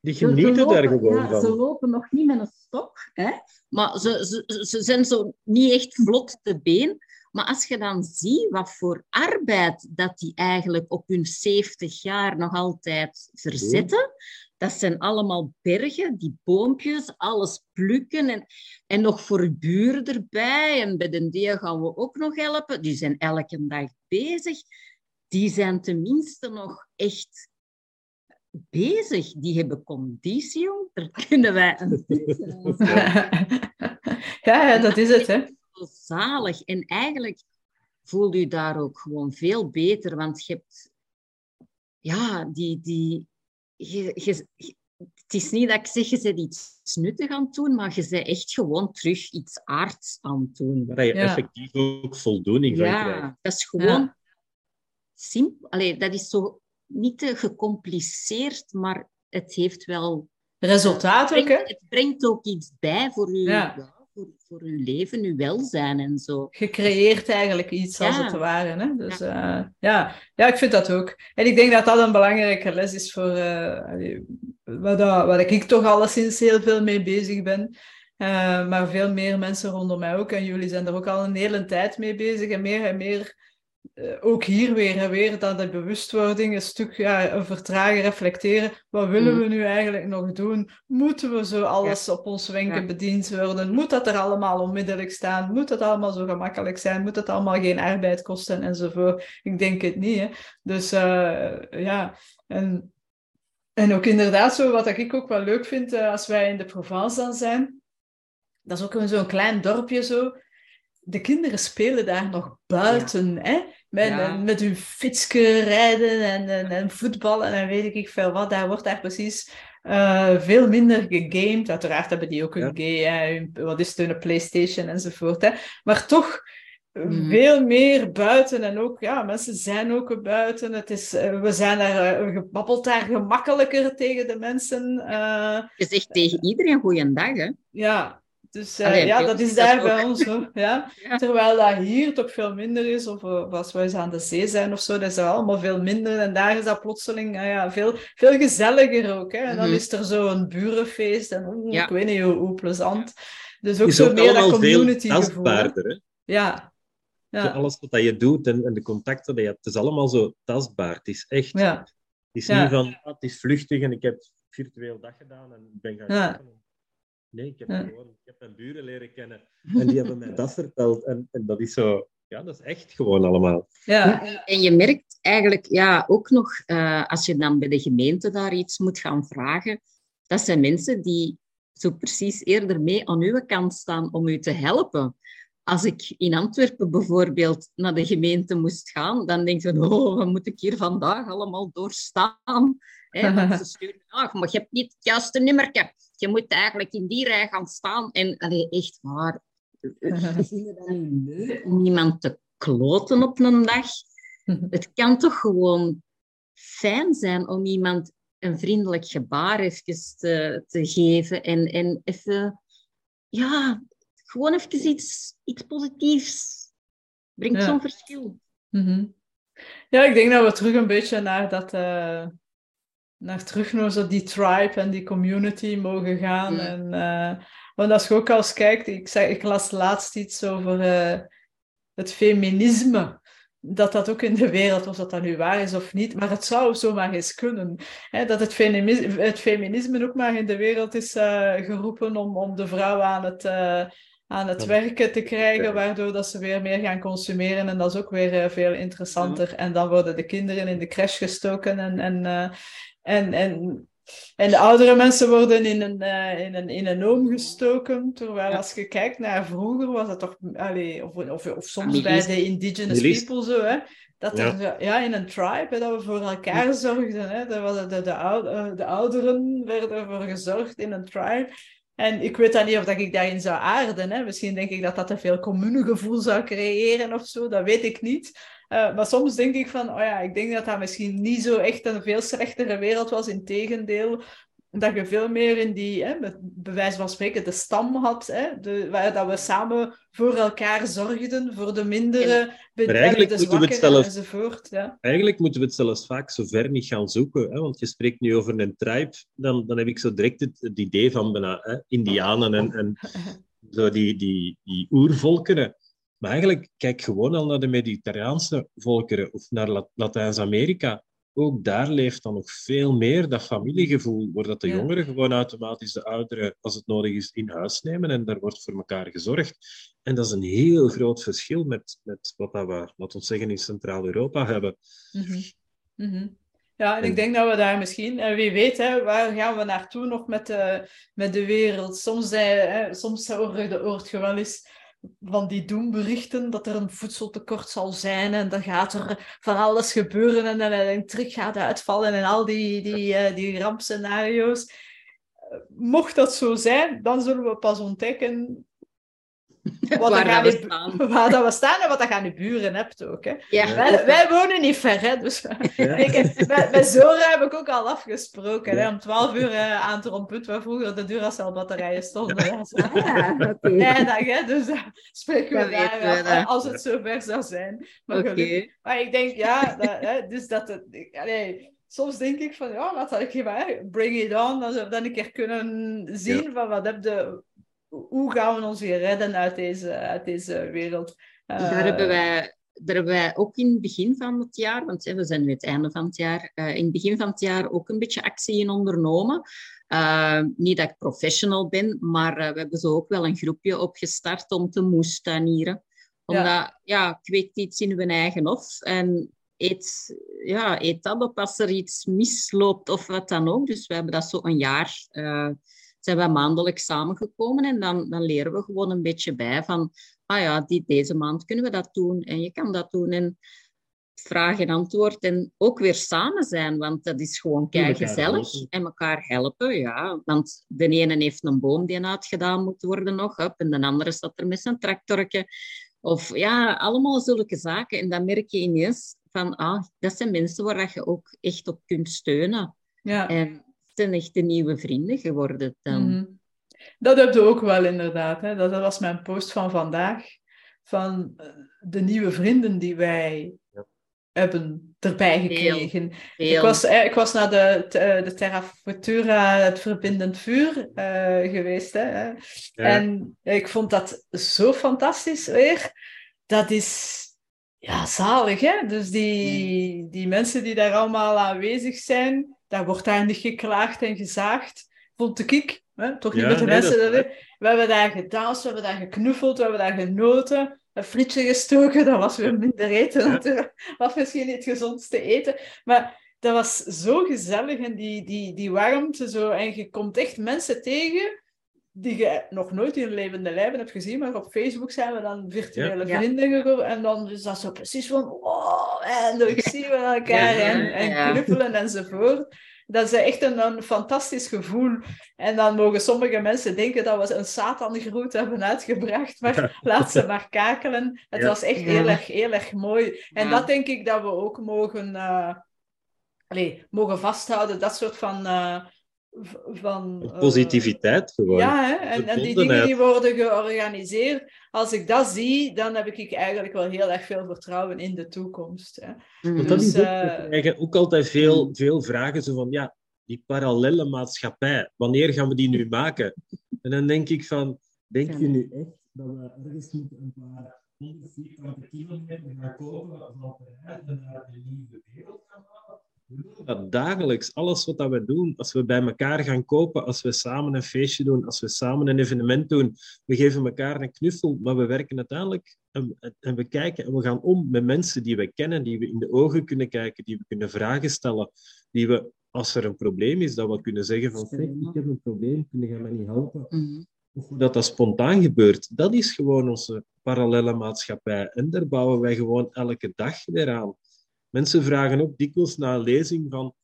die genieten daar gewoon ja, van. Ze lopen nog niet met een stok, hè? maar ze, ze, ze zijn zo niet echt vlot te been. Maar als je dan ziet wat voor arbeid dat die eigenlijk op hun 70 jaar nog altijd verzetten, dat zijn allemaal bergen, die boompjes, alles plukken en, en nog voor buren erbij. En bij de deel gaan we ook nog helpen. Die zijn elke dag bezig. Die zijn tenminste nog echt bezig. Die hebben conditie. Daar kunnen wij een ja, dat is het, hè zalig. En eigenlijk voel je daar ook gewoon veel beter, want je hebt, ja, die, die, je, je, het is niet dat ik zeg, je bent iets nuttig aan het doen, maar je bent echt gewoon terug iets aards aan het doen. Waar je effectief ook voldoening van ja, krijgt. dat is gewoon simpel. Allee, dat is zo niet te gecompliceerd, maar het heeft wel... Resultaat ook, hè? Het brengt ook iets bij voor je... Voor, voor uw leven, uw welzijn en zo. Gecreëerd eigenlijk iets, als het ware. Hè? Dus ja. Uh, ja. ja, ik vind dat ook. En ik denk dat dat een belangrijke les is voor uh, wat, waar ik toch alleszins heel veel mee bezig ben. Uh, maar veel meer mensen rondom mij ook. En jullie zijn er ook al een hele tijd mee bezig. En meer en meer eh, ook hier weer en weer dat de bewustwording een stuk ja, vertragen, reflecteren. Wat willen mm. we nu eigenlijk nog doen? Moeten we zo alles op ons wenken bediend worden? Moet dat er allemaal onmiddellijk staan? Moet dat allemaal zo gemakkelijk zijn? Moet dat allemaal geen arbeid kosten enzovoort? Ik denk het niet. Hè? Dus uh, ja, en, en ook inderdaad zo, wat ik ook wel leuk vind uh, als wij in de Provence dan zijn. Dat is ook zo'n klein dorpje zo de kinderen spelen daar nog buiten, hè? Met, met hun fietsje rijden en, en, en, voetballen en weet ik veel wat. Daar wordt daar precies uh, veel minder gegamed. Uiteraard hebben die ook een game, wat is het, een Playstation enzovoort. Hè? Maar toch mhm. veel meer buiten. En ook, ja, mensen zijn ook buiten. Het is, uh, we zijn daar, uh, gebabbeld daar gemakkelijker tegen de mensen. Je zegt tegen iedereen goeiedag, hè? Ja, dus uh, ja, dat is daar bij ons zo. Ja? Terwijl dat hier toch veel minder is, of, of, als we eens aan de zee zijn of zo, dat is er allemaal veel minder. En daar is dat plotseling uh, ja, veel, veel gezelliger ook. Hè? En dan mm -hmm. is er zo een burenfeest en oh, ja. ik weet niet hoe, hoe plezant. Dus ook zo meer dat community gevoel. Hè? Ja. ja. Zo alles wat je doet en, en de contacten die je hebt, het is allemaal zo tastbaar. Het is echt... Ja. Het is niet van, ah, het is vluchtig en ik heb virtueel dag gedaan en ben gaan ja. Nee, ik heb, gewoon, ik heb mijn buren leren kennen en die hebben mij dat verteld. En, en dat is zo, ja, dat is echt gewoon allemaal. Ja. En je merkt eigenlijk ja, ook nog, uh, als je dan bij de gemeente daar iets moet gaan vragen, dat zijn mensen die zo precies eerder mee aan uw kant staan om u te helpen. Als ik in Antwerpen bijvoorbeeld naar de gemeente moest gaan, dan denk je, oh, wat moet ik hier vandaag allemaal doorstaan? Hè, ze sturen, ah, maar je hebt niet het juiste nummer. Je moet eigenlijk in die rij gaan staan. En allee, echt waar, we vinden dat niet leuk om iemand te kloten op een dag. Het kan toch gewoon fijn zijn om iemand een vriendelijk gebaar even te, te geven en, en even, ja, gewoon even iets, iets positiefs. Brengt zo'n verschil. Mm Ja, ik denk dat we terug een beetje naar dat, uh, naar terug naar zo die tribe en die community mogen gaan. En, uh, want als je ook als kijkt, ik, zeg, ik las laatst iets over uh, het feminisme. Dat dat ook in de wereld, of dat dat nu waar is of niet, maar het zou zomaar eens kunnen. Hè, dat het feminisme, het feminisme ook maar in de wereld is uh, geroepen om, om de vrouw aan het aan het werken te krijgen, waardoor dat ze weer meer gaan consumeren. En dat is ook weer veel interessanter. En dan worden de kinderen in de crash gestoken en, en, en, en, en de oudere mensen worden in een, uh, in een, in een oom gestoken. Terwijl als je kijkt naar vroeger, was dat toch... Allee, of, of, of soms bij de indigenous people zo, hè. Dat er ja. in een tribe, dat we voor elkaar zorgden. Hè. Dat de, de, oude, eh, de ouderen werden voor gezorgd in een tribe. En ik weet dan niet of dat ik daarin zou aarden. Hè. Misschien denk ik dat dat te veel communegevoel zou creëren of zo. Dat weet ik niet. Uh, maar soms denk ik van, oh ja, ik denk dat dat misschien niet zo echt een veel slechtere wereld was. Integendeel, dat je veel meer in die, hè, met bewijs van spreken, de stam had. Hè, de, waar dat we samen voor elkaar zorgden, voor de mindere, eigenlijk de zelfs, enzovoort. Ja. Eigenlijk moeten we het zelfs vaak zo ver niet gaan zoeken. Hè, want je spreekt nu over een tribe, dan, dan heb ik zo direct het, het idee van bijna, hè, Indianen en, en zo die, die, die oervolkeren. Maar eigenlijk, kijk gewoon al naar de Mediterraanse volkeren of naar Latijns-Amerika. Ook daar leeft dan nog veel meer dat familiegevoel, waar dat de jongeren gewoon automatisch de ouderen, als het nodig is, in huis nemen en daar wordt voor elkaar gezorgd. En dat is een heel groot verschil met, met wat we, laten we zeggen, in Centraal-Europa hebben. Mm -hmm. Ja, en ik denk dat we daar misschien, en wie weet, hè, waar gaan we naartoe nog met de, met de wereld? Soms, hè, soms hoort je wel eens van die doemberichten dat er een voedseltekort zal zijn en dan gaat er van alles gebeuren en dan een terug gaat uitvallen en al die, die, uh, die rampscenario's. Mocht dat zo zijn, dan zullen we pas ontdekken wat waar, dat we staan. waar dat we staan en wat dat je aan de buren hebt ook. Hè. Ja. Wij, wij, wonen niet ver, hè, dus ik, bij, bij Zora heb ik ook al afgesproken. Hè, om 12 uur uh, aan te romput, waar vroeger de Duracell-batterijen stonden. Ja. Ah, okay. Nee, dat, hè, dus uh, spreken we daar we af, als het zover zou zijn. Maar, okay. maar ik denk, ja, dat, hè, dus dat het... Allee, soms denk ik van, ja, wat had ik hier Bring it on. Dan zou ik dan een keer kunnen zien ja. van wat heb de hoe gaan we ons weer redden uit deze, uit deze wereld? Uh, Daar hebben wij daar hebben wij ook in het begin van het jaar, want we zijn nu het einde van het jaar, uh, in het begin van het jaar ook een beetje actie in ondernomen. Uh, niet dat ik professional ben, maar we hebben zo ook wel een groepje opgestart om te moestanieren. Omdat, ja. ja, ik weet iets in mijn eigen hof. En eet, ja, eet dat op als er iets misloopt of wat dan ook. Dus we hebben dat zo een jaar, zijn we maandelijks samengekomen en dan, dan leren we gewoon een beetje bij van, ah ja, die, deze maand kunnen we dat doen en je kan dat doen. En vraag en antwoord en ook weer samen zijn, want dat is gewoon kei gezellig en elkaar helpen, ja. Want de ene heeft een boom die uitgedaan moet worden nog, up, en de andere staat er met zijn tractorje. Of ja, allemaal zulke zaken. En dan merk je ineens van, ah, dat zijn mensen waar je ook echt op kunt steunen. Ja. En het zijn echt de nieuwe vrienden geworden dan. Mm -hmm. Dat heb je ook wel inderdaad. Hè? Dat was mijn post van vandaag. Van eh, de nieuwe vrienden die wij hebben erbij gekregen. Ik, was, eh, ik was naar de, de Terra Futura, het verbindend vuur, uh, geweest. Hè? Ja. En ik vond dat zo fantastisch weer. Dat is ja, zalig, hè? Dus die, die mensen die daar allemaal aanwezig zijn, daar wordt niet geklaagd en gezaagd, vond ik. Hè? Toch niet met de mensen. Dat, we hebben daar gedanst, we hebben daar geknuffeld, we hebben daar genoten een frietje gestoken, dat was weer minder eten natuurlijk. was misschien niet het gezondste eten. Maar dat was zo gezellig en die, die, die warmte zo. En je komt echt mensen tegen die je nog nooit in levende lijven hebt gezien, maar op Facebook zijn we dan virtuele ja. vrienden geworden. En dan is dat zo precies van, wow, en dan zien we elkaar en, en knuffelen enzovoort. Dat is echt een, een, fantastisch gevoel. En dan mogen sommige mensen denken dat we een Satan-groet hebben uitgebracht, maar laat ze maar kakelen. Het was echt heel erg, heel erg mooi. En dat denk ik dat we ook mogen, uh, allez, mogen vasthouden, dat soort van... Uh, van uh, Positiviteit gewoon. Ja, hè? En, en, die dingen die worden georganiseerd. Als ik dat zie, dan heb ik eigenlijk wel heel erg veel vertrouwen in de toekomst. Hè. Want dat dus, is ook, uh, ook altijd veel, mm. veel vragen zo van, ja, die parallele maatschappij, wanneer gaan we die nu maken? En dan denk ik van, denk je nu echt dat we ergens moeten een paar honderd vierkante kilometer gaan kopen van en naar de nieuwe wereld gaan halen? We doen dat dagelijks. Alles wat we doen, als we bij elkaar gaan kopen, als we samen een feestje doen, als we samen een evenement doen, we geven elkaar een knuffel, maar we werken uiteindelijk en, en we kijken en we gaan om met mensen die we kennen, die we in de ogen kunnen kijken, die we kunnen vragen stellen, die we, als er een probleem is, dat we kunnen zeggen van, ik heb een probleem, kun je mij niet helpen? Mm Of dat dat spontaan gebeurt, dat is gewoon onze parallele maatschappij. En daar bouwen wij gewoon elke dag weer aan. Mensen vragen ook dikwijls na een lezing van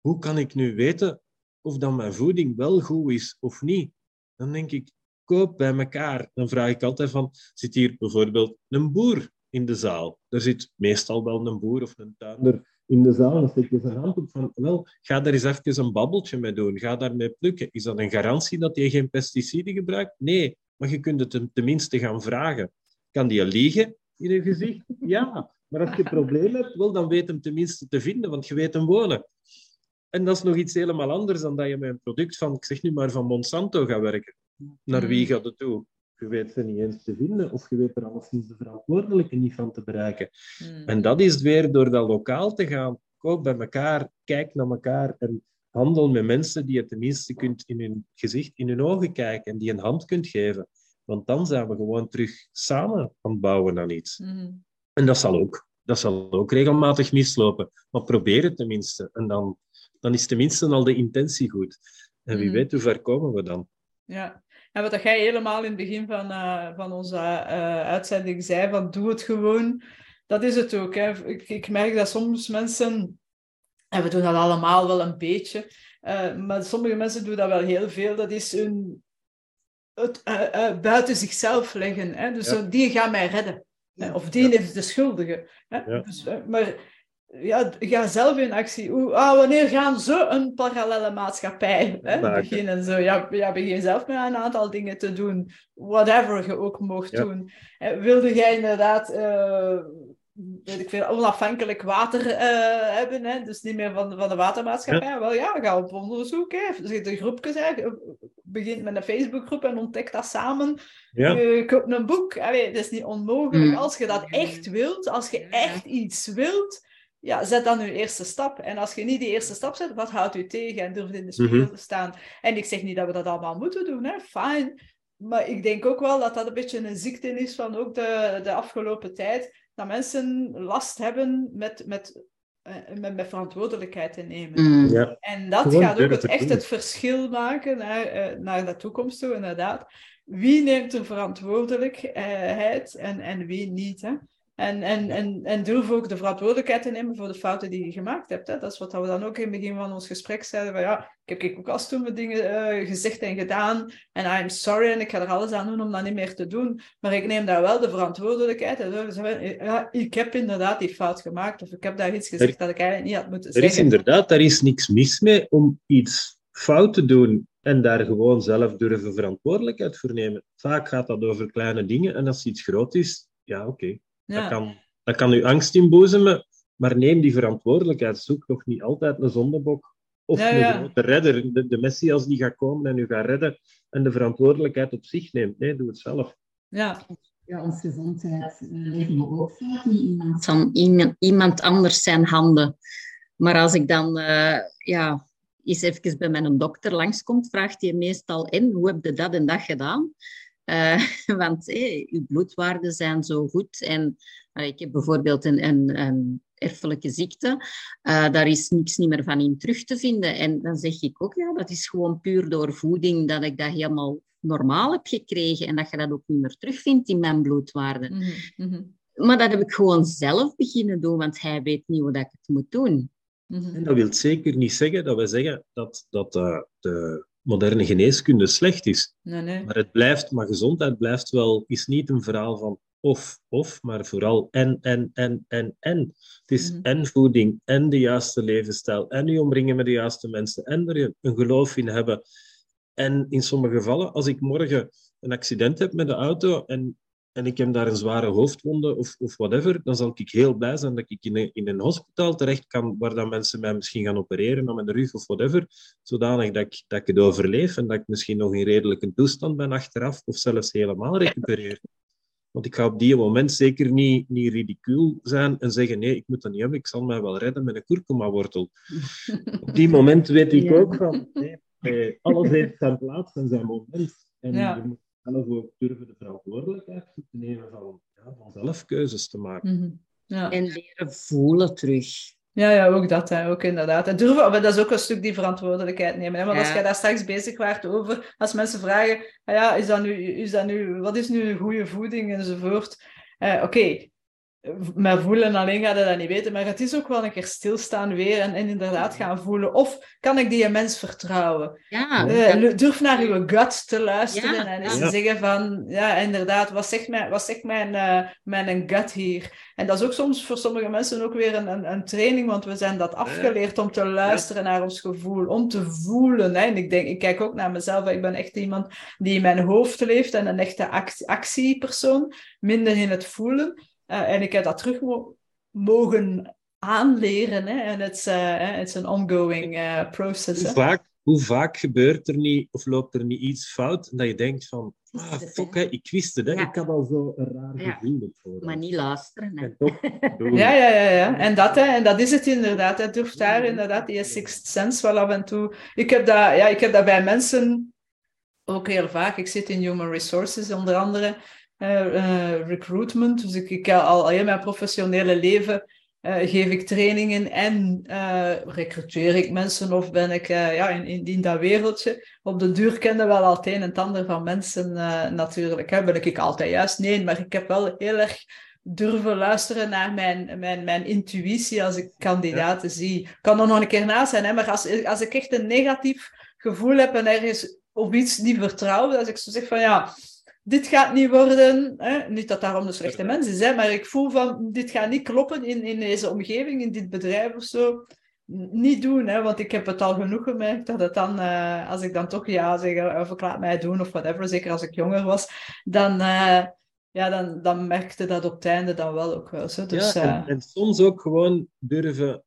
hoe kan ik nu weten of dan mijn voeding wel goed is of niet? Dan denk ik, koop bij elkaar. Dan vraag ik altijd van, zit hier bijvoorbeeld een boer in de zaal? Er zit meestal wel een boer of een tuinder in de zaal. Dan steek je zijn hand op van, wel, ga daar eens even een babbeltje mee doen. Ga daarmee plukken. Is dat een garantie dat je geen pesticiden gebruikt? Nee, maar je kunt het tenminste gaan vragen. Kan die liegen in je gezicht? Ja. Maar als je een probleem hebt, wel, dan weet hem tenminste te vinden, want je weet hem wonen. En dat is nog iets helemaal anders dan dat je met een product van, ik zeg nu maar, van Monsanto gaat werken. Naar wie gaat het toe? Je weet ze niet eens te vinden, of je weet er alleszins de verantwoordelijke niet van te bereiken. Mm. En dat is weer door dat lokaal te gaan. Koop bij elkaar, kijk naar elkaar en handel met mensen die je tenminste kunt in hun gezicht, in hun ogen kijken en die een hand kunt geven. Want dan zijn we gewoon terug samen aan het bouwen aan iets. Mm. En dat zal ook. Dat zal ook regelmatig mislopen. Maar probeer het tenminste. En dan, dan is tenminste al de intentie goed. En wie mm. weet, hoe ver komen we dan? Ja. En wat jij helemaal in het begin van, uh, van onze uh, uitzending zei, van doe het gewoon. Dat is het ook. Hè. Ik, ik merk dat soms mensen, en we doen dat allemaal wel een beetje, uh, maar sommige mensen doen dat wel heel veel. Dat is hun, het buiten zichzelf leggen. Hè. Dus zo, die gaan mij redden. Of die is de schuldige. Hè? Dus, eh, maar ja, ga zelf in actie. Hoe, ah, wanneer gaan ze een parallele maatschappij hè, beginnen? Zo, ja, ja, begin zelf met een aantal dingen te doen. Whatever je ook mocht doen. wilde jij inderdaad... Uh, weet ik veel, onafhankelijk water uh, hebben, hè? dus niet meer van, van de watermaatschappij. Ja. Wel ja, ga op onderzoek, hè. Dus de groepjes, hè. begint met een Facebookgroep en ontdekt dat samen. Ja. Je koopt een boek. Allee, dat is niet onmogelijk. Mm. Als je dat echt wilt, als je echt iets wilt, ja, zet dan je eerste stap. En als je niet die eerste stap zet, wat houdt u tegen? En durft in de spiegel mhm. te staan. En ik zeg niet dat we dat allemaal moeten doen, hè. Fine. Maar ik denk ook wel dat dat een beetje een ziekte is van ook de, de afgelopen tijd. Dat mensen last hebben met, met, uh, met, met verantwoordelijkheid te nemen. Mm. Ja. En dat gaat ook het, echt het verschil maken naar, uh, naar de toekomst toe, inderdaad. Wie neemt er verantwoordelijkheid en, en wie niet? Hè? En, en, en, en durf ook de verantwoordelijkheid te nemen voor de fouten die je gemaakt hebt. Hè? Dat is wat we dan ook in het begin van ons gesprek zeiden. Van, ja, ik heb ook al stomme dingen uh, gezegd en gedaan. En I'm sorry en ik ga er alles aan doen om dat niet meer te doen. Maar ik neem daar wel de verantwoordelijkheid. En ja, ik heb inderdaad die fout gemaakt. Of ik heb daar iets gezegd dat ik eigenlijk niet had moeten zeggen. Er is inderdaad, daar is niks mis mee om iets fout te doen en daar gewoon zelf durven verantwoordelijkheid voor nemen. Vaak gaat dat over kleine dingen en als iets groot is, ja, oké. Dat, kan, dat kan u angst inboezemen, maar neem die verantwoordelijkheid. Zoek nog niet altijd een zondebok of een grote redder. De, de Messias die gaat komen en u gaat redden en de verantwoordelijkheid op zich neemt. Nee, doe het zelf. Ja. Ja, onze gezondheid uh, leggen we ook vaak niet iemand, van iemand, anders zijn handen. Maar als ik dan uh, ja, eens even bij mijn dokter langskomt, vraagt hij meestal in, hoe heb je dat en dat gedaan? Uh, want hey, uw bloedwaarden zijn zo goed. En uh, ik heb bijvoorbeeld een, een, een erfelijke ziekte. Uh, daar is niks niet meer van in terug te vinden. En dan zeg ik ook, ja, dat is gewoon puur door voeding dat ik dat helemaal normaal heb gekregen. En dat je dat ook niet meer terugvindt in mijn bloedwaarden. Mm -hmm. Maar dat heb ik gewoon zelf beginnen doen, want hij weet niet hoe dat ik het moet doen. Mm -hmm. En dat wil zeker niet zeggen dat we zeggen dat, dat de moderne geneeskunde slecht is. Nee, nee. Maar het blijft, maar gezondheid blijft wel, is niet een verhaal van of, of, maar vooral en, en, en, en, en. Het is mm en voeding, en de juiste levensstijl, en je omringen met de juiste mensen, en er een geloof in hebben. En in sommige gevallen, als ik morgen een accident heb met de auto en en ik heb daar een zware hoofdwonde of, of whatever, dan zal ik heel blij zijn dat ik in een, in een hospitaal terecht kan waar dan mensen mij misschien gaan opereren aan mijn rug of whatever, zodanig dat ik, dat ik het overleef en dat ik misschien nog in redelijke toestand ben achteraf of zelfs helemaal recupereer. Want ik ga op die moment zeker niet, niet ridicuul zijn en zeggen nee, ik moet dat niet hebben, ik zal mij wel redden met een kurkuma-wortel. op die moment weet ik ook van nee, alles heeft zijn plaats en zijn moment. En ja zelf ook durven de verantwoordelijkheid te nemen van, ja, van zelf keuzes te maken. Mhm. ja. En leren voelen terug. Ja, ja, ook dat, hè, ook inderdaad. En durven, maar dat is ook een stuk die verantwoordelijkheid nemen. Hè? Want als jij daar straks bezig waart over, als mensen vragen, ah ja, is dat nu, is dat nu, wat is nu een goede voeding enzovoort. Uh, Oké, maar voelen alleen gaat je dat niet weten, maar het is ook wel een keer stilstaan weer en, en inderdaad gaan voelen. Of kan ik die mens vertrouwen? Ja, uh, durf naar uw gut te luisteren en eens te zeggen van, ja, inderdaad, wat zegt mijn, wat zegt mijn, uh, mijn gut hier? En dat is ook soms voor sommige mensen ook weer een, een, een training, want we zijn dat afgeleerd om te luisteren naar ons gevoel, om te voelen. Hè? En ik denk, ik kijk ook naar mezelf, ik ben echt iemand die in mijn hoofd leeft en een echte actiepersoon, minder in het voelen. Uh, en ik heb dat terug mogen aanleren. Hè? En het is uh, een ongoing uh, process. Hoe vaak, hoe vaak gebeurt er niet, of loopt er niet iets fout, dat je denkt van, ah, fuck, hè, ik wist het, hè. ik had al zo een raar gevoel voor. Maar niet luisteren. En toch ja, ja, ja, ja. En dat, hè, en dat is het inderdaad. Het durft daar inderdaad die sixth sense wel af en toe. Ik heb dat, ja, ik heb dat bij mensen ook heel vaak. Ik zit in human resources onder andere. Uh, recruitment. Dus ik, ik al, al in mijn professionele leven uh, geef ik trainingen en recruteer ik mensen of ben ik ja, in, in, in, dat wereldje. Op de duur kende wel altijd een en het ander van mensen natuurlijk. Hè. Ben ik altijd juist? Nee, maar ik heb wel heel erg durven luisteren naar mijn, mijn, mijn intuïtie als ik kandidaten zie. Kan er nog een keer naast zijn, hè, maar als, als ik echt een negatief gevoel heb en ergens op iets niet vertrouw, als ik zo zeg van ja, dit gaat niet worden. Hè? Niet dat daarom de slechte mensen zijn, maar ik voel van, dit gaat niet kloppen in, in deze omgeving, in dit bedrijf of zo. Niet doen, hè? want ik heb het al genoeg gemerkt dat het dan, uh, als ik dan toch ja zeg, of ik laat mij doen of whatever, zeker als ik jonger was, dan, uh, ja, dan, dan merkte dat op het einde dan wel ook wel. Zo. Dus, ja, en, uh... en, soms ook gewoon durven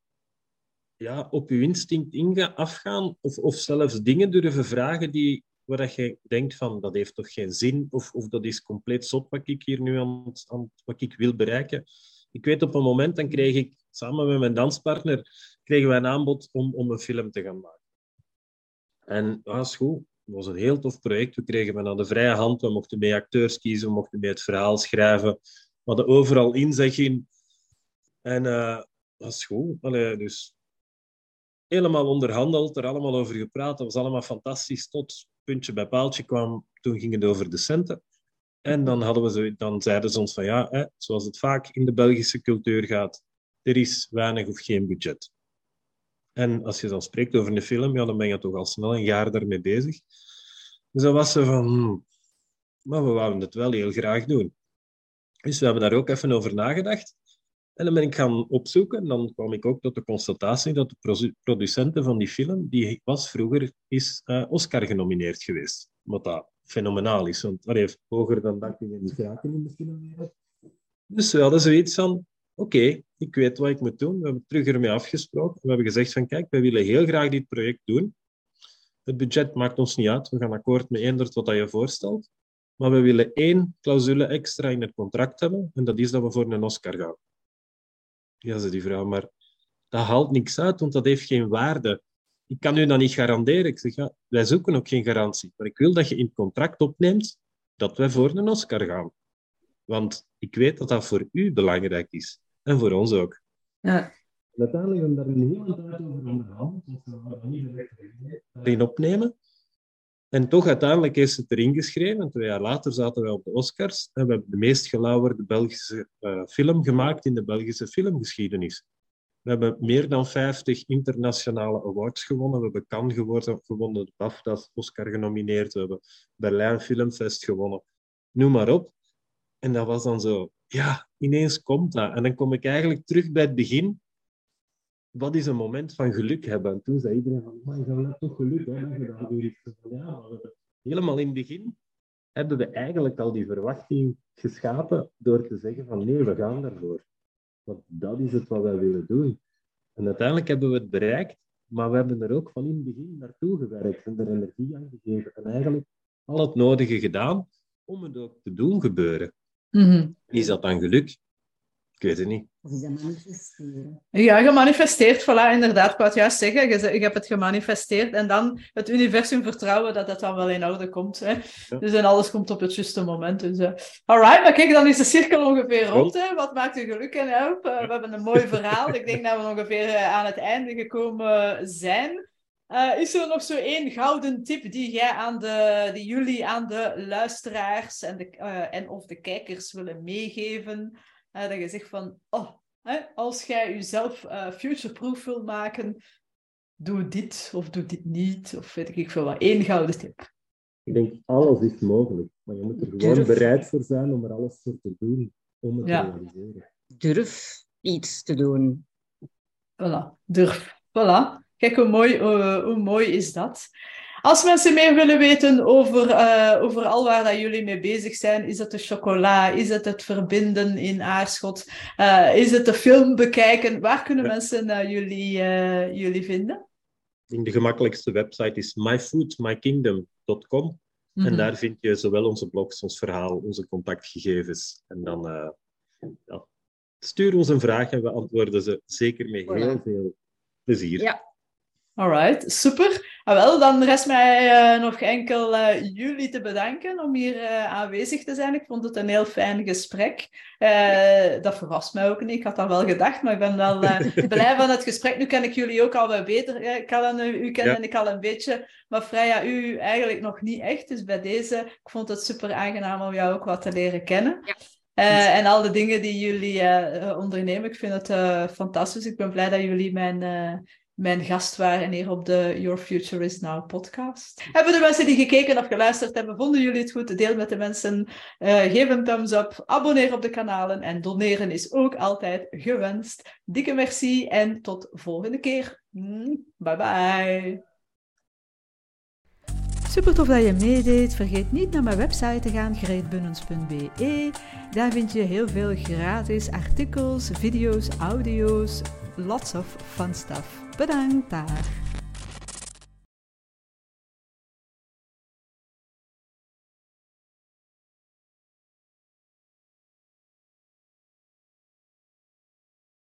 ja, op je instinct ingaan, afgaan of, of zelfs dingen durven vragen die waar je denkt van dat heeft toch geen zin of, of dat is compleet zot wat ik hier nu aan, aan wat ik wil bereiken. Ik weet op een moment, dan kreeg ik samen met mijn danspartner kregen wij een aanbod om, om een film te gaan maken. En dat was goed. Het was een heel tof project. We kregen van aan de vrije hand. We mochten mee acteurs kiezen, we mochten mee het verhaal schrijven. We hadden overal inzeg in. En uh, dat was goed. Allee, dus helemaal onderhandeld, er allemaal over gepraat. Dat was allemaal fantastisch. Tot puntje bij paaltje kwam, toen ging het over de centen. En dan, hadden we zo, dan zeiden ze ons van ja, hè, zoals het vaak in de Belgische cultuur gaat, er is weinig of geen budget. En als je dan spreekt over een film, ja, dan ben je toch al snel een jaar daarmee bezig. Dus was ze van, hmm, maar we wouden het wel heel graag doen. Dus we hebben daar ook even over nagedacht. En dan ben ik gaan opzoeken en dan kwam ik ook tot de constatatie dat de producenten van die film, die was vroeger is uh, Oscar genomineerd geweest. Wat dat fenomenaal is, want dat heeft hoger dan dat je niet geraken in de filmwereld. Dus we hadden zoiets van, oké, ik weet wat ik moet doen. We hebben terug ermee afgesproken. We hebben gezegd van, kijk, wij willen heel graag dit project doen. Het budget maakt ons niet uit. We gaan akkoord met eender wat je voorstelt. Maar we willen één clausule extra in het contract hebben. En dat is dat we voor een Oscar gaan. Ja, zei die vrouw, maar dat haalt niks uit, want dat heeft geen waarde. Ik kan u dat niet garanderen. Ik zeg, ja, wij zoeken ook geen garantie. Maar ik wil dat je in het contract opneemt dat wij voor een Oscar gaan. Want ik weet dat dat voor u belangrijk is. En voor ons ook. Ja. uiteindelijk hebben we daar een hele tijd over onderhandeld. Dus we gaan niet direct opnemen. En toch, uiteindelijk is het erin geschreven. Twee jaar later zaten wij op de Oscars en we hebben de meest gelauwerde Belgische uh, film gemaakt in de Belgische filmgeschiedenis. We hebben meer dan 50 internationale awards gewonnen. We hebben Cannes geworden, gewonnen, de BAFTA's, Oscar genomineerd. We hebben Berlijn Filmfest gewonnen. Noem maar op. En dat was dan zo, ja, ineens komt dat. En dan kom ik eigenlijk terug bij het begin. Wat is een moment van geluk hebben? En toen zei iedereen van, maar je hebt toch geluk, hè? Ja, helemaal in het begin hebben we eigenlijk al die verwachting geschapen door te zeggen van nee, we gaan daarvoor. Want dat is het wat wij willen doen. En uiteindelijk hebben we het bereikt, maar we hebben er ook van in het begin naartoe gewerkt en er energie aan gegeven en eigenlijk al het nodige gedaan om het ook te doen gebeuren. Mm Is dat dan geluk? Ik weet het niet. Of is dat manifesteren? Ja, gemanifesteerd, voilà, inderdaad. Ik wou het juist zeggen, je, je hebt het gemanifesteerd en dan het universum vertrouwen dat dat dan wel in orde komt. Hè? Dus en alles komt op het juiste moment. Dus, uh, alright, maar kijk, dan is de cirkel ongeveer rond. Hè? Wat maakt u geluk en hoop? Uh, we hebben een mooi verhaal. Ik denk dat we ongeveer uh, aan het einde gekomen zijn. Uh, is er nog zo één gouden tip die, jij aan de, die jullie aan de luisteraars en, de, uh, en of de kijkers willen meegeven? Uh, dat je zegt van, oh, hè, als jij jezelf futureproof wil maken, doe dit of doe dit niet. Of weet ik veel wat. Eén gouden tip. Ik denk, alles is mogelijk. Maar je moet er gewoon Durf. bereid voor zijn om er alles voor te doen. Om het ja. te realiseren. Durf iets te doen. Voilà, durf. Voilà. Kijk, hoe mooi, uh, hoe mooi is dat? Als mensen meer willen weten over, uh, over al waar dat jullie mee bezig zijn, is het de chocola, is het het verbinden in Aarschot, uh, is het de film bekijken, waar kunnen ja. mensen jullie, jullie vinden? Ik denk de gemakkelijkste website is myfoodmykingdom.com. Mm -hmm. En daar vind je zowel onze blogs, ons verhaal, onze contactgegevens. En dan ja, stuur ons een vraag en we antwoorden ze zeker met heel voilà. veel plezier. Ja, Alright, super. Ah, wel, dan rest mij uh, nog enkel uh, jullie te bedanken om hier uh, aanwezig te zijn. Ik vond het een heel fijn gesprek. dat verrast mij ook niet. Ik had dat wel gedacht, maar ik ben wel blij van het gesprek. Nu ken ik jullie ook al wat beter. Ik kan u kennen ja. ik al een beetje, maar Freya, u eigenlijk nog niet echt. Dus bij deze, ik vond het super aangenaam om jou ook wat te leren kennen. Ja. Uh, en al de dingen die jullie uh, ondernemen, ik vind het uh, fantastisch. Ik ben blij dat jullie mijn, mijn gast waren hier op de Your Future is Now podcast. Hebben de mensen die gekeken of geluisterd hebben, vonden jullie het goed? Deel met de mensen, uh, geef een thumbs up, abonneer op de kanalen en doneren is ook altijd gewenst. Dikke merci en tot volgende keer. Bye bye. Super tof dat je meedeed. Vergeet niet naar mijn website te gaan, greetbunnens.be. Daar vind je heel veel gratis artikels, video's, audio's, lots of fun stuff. Bedankt daar.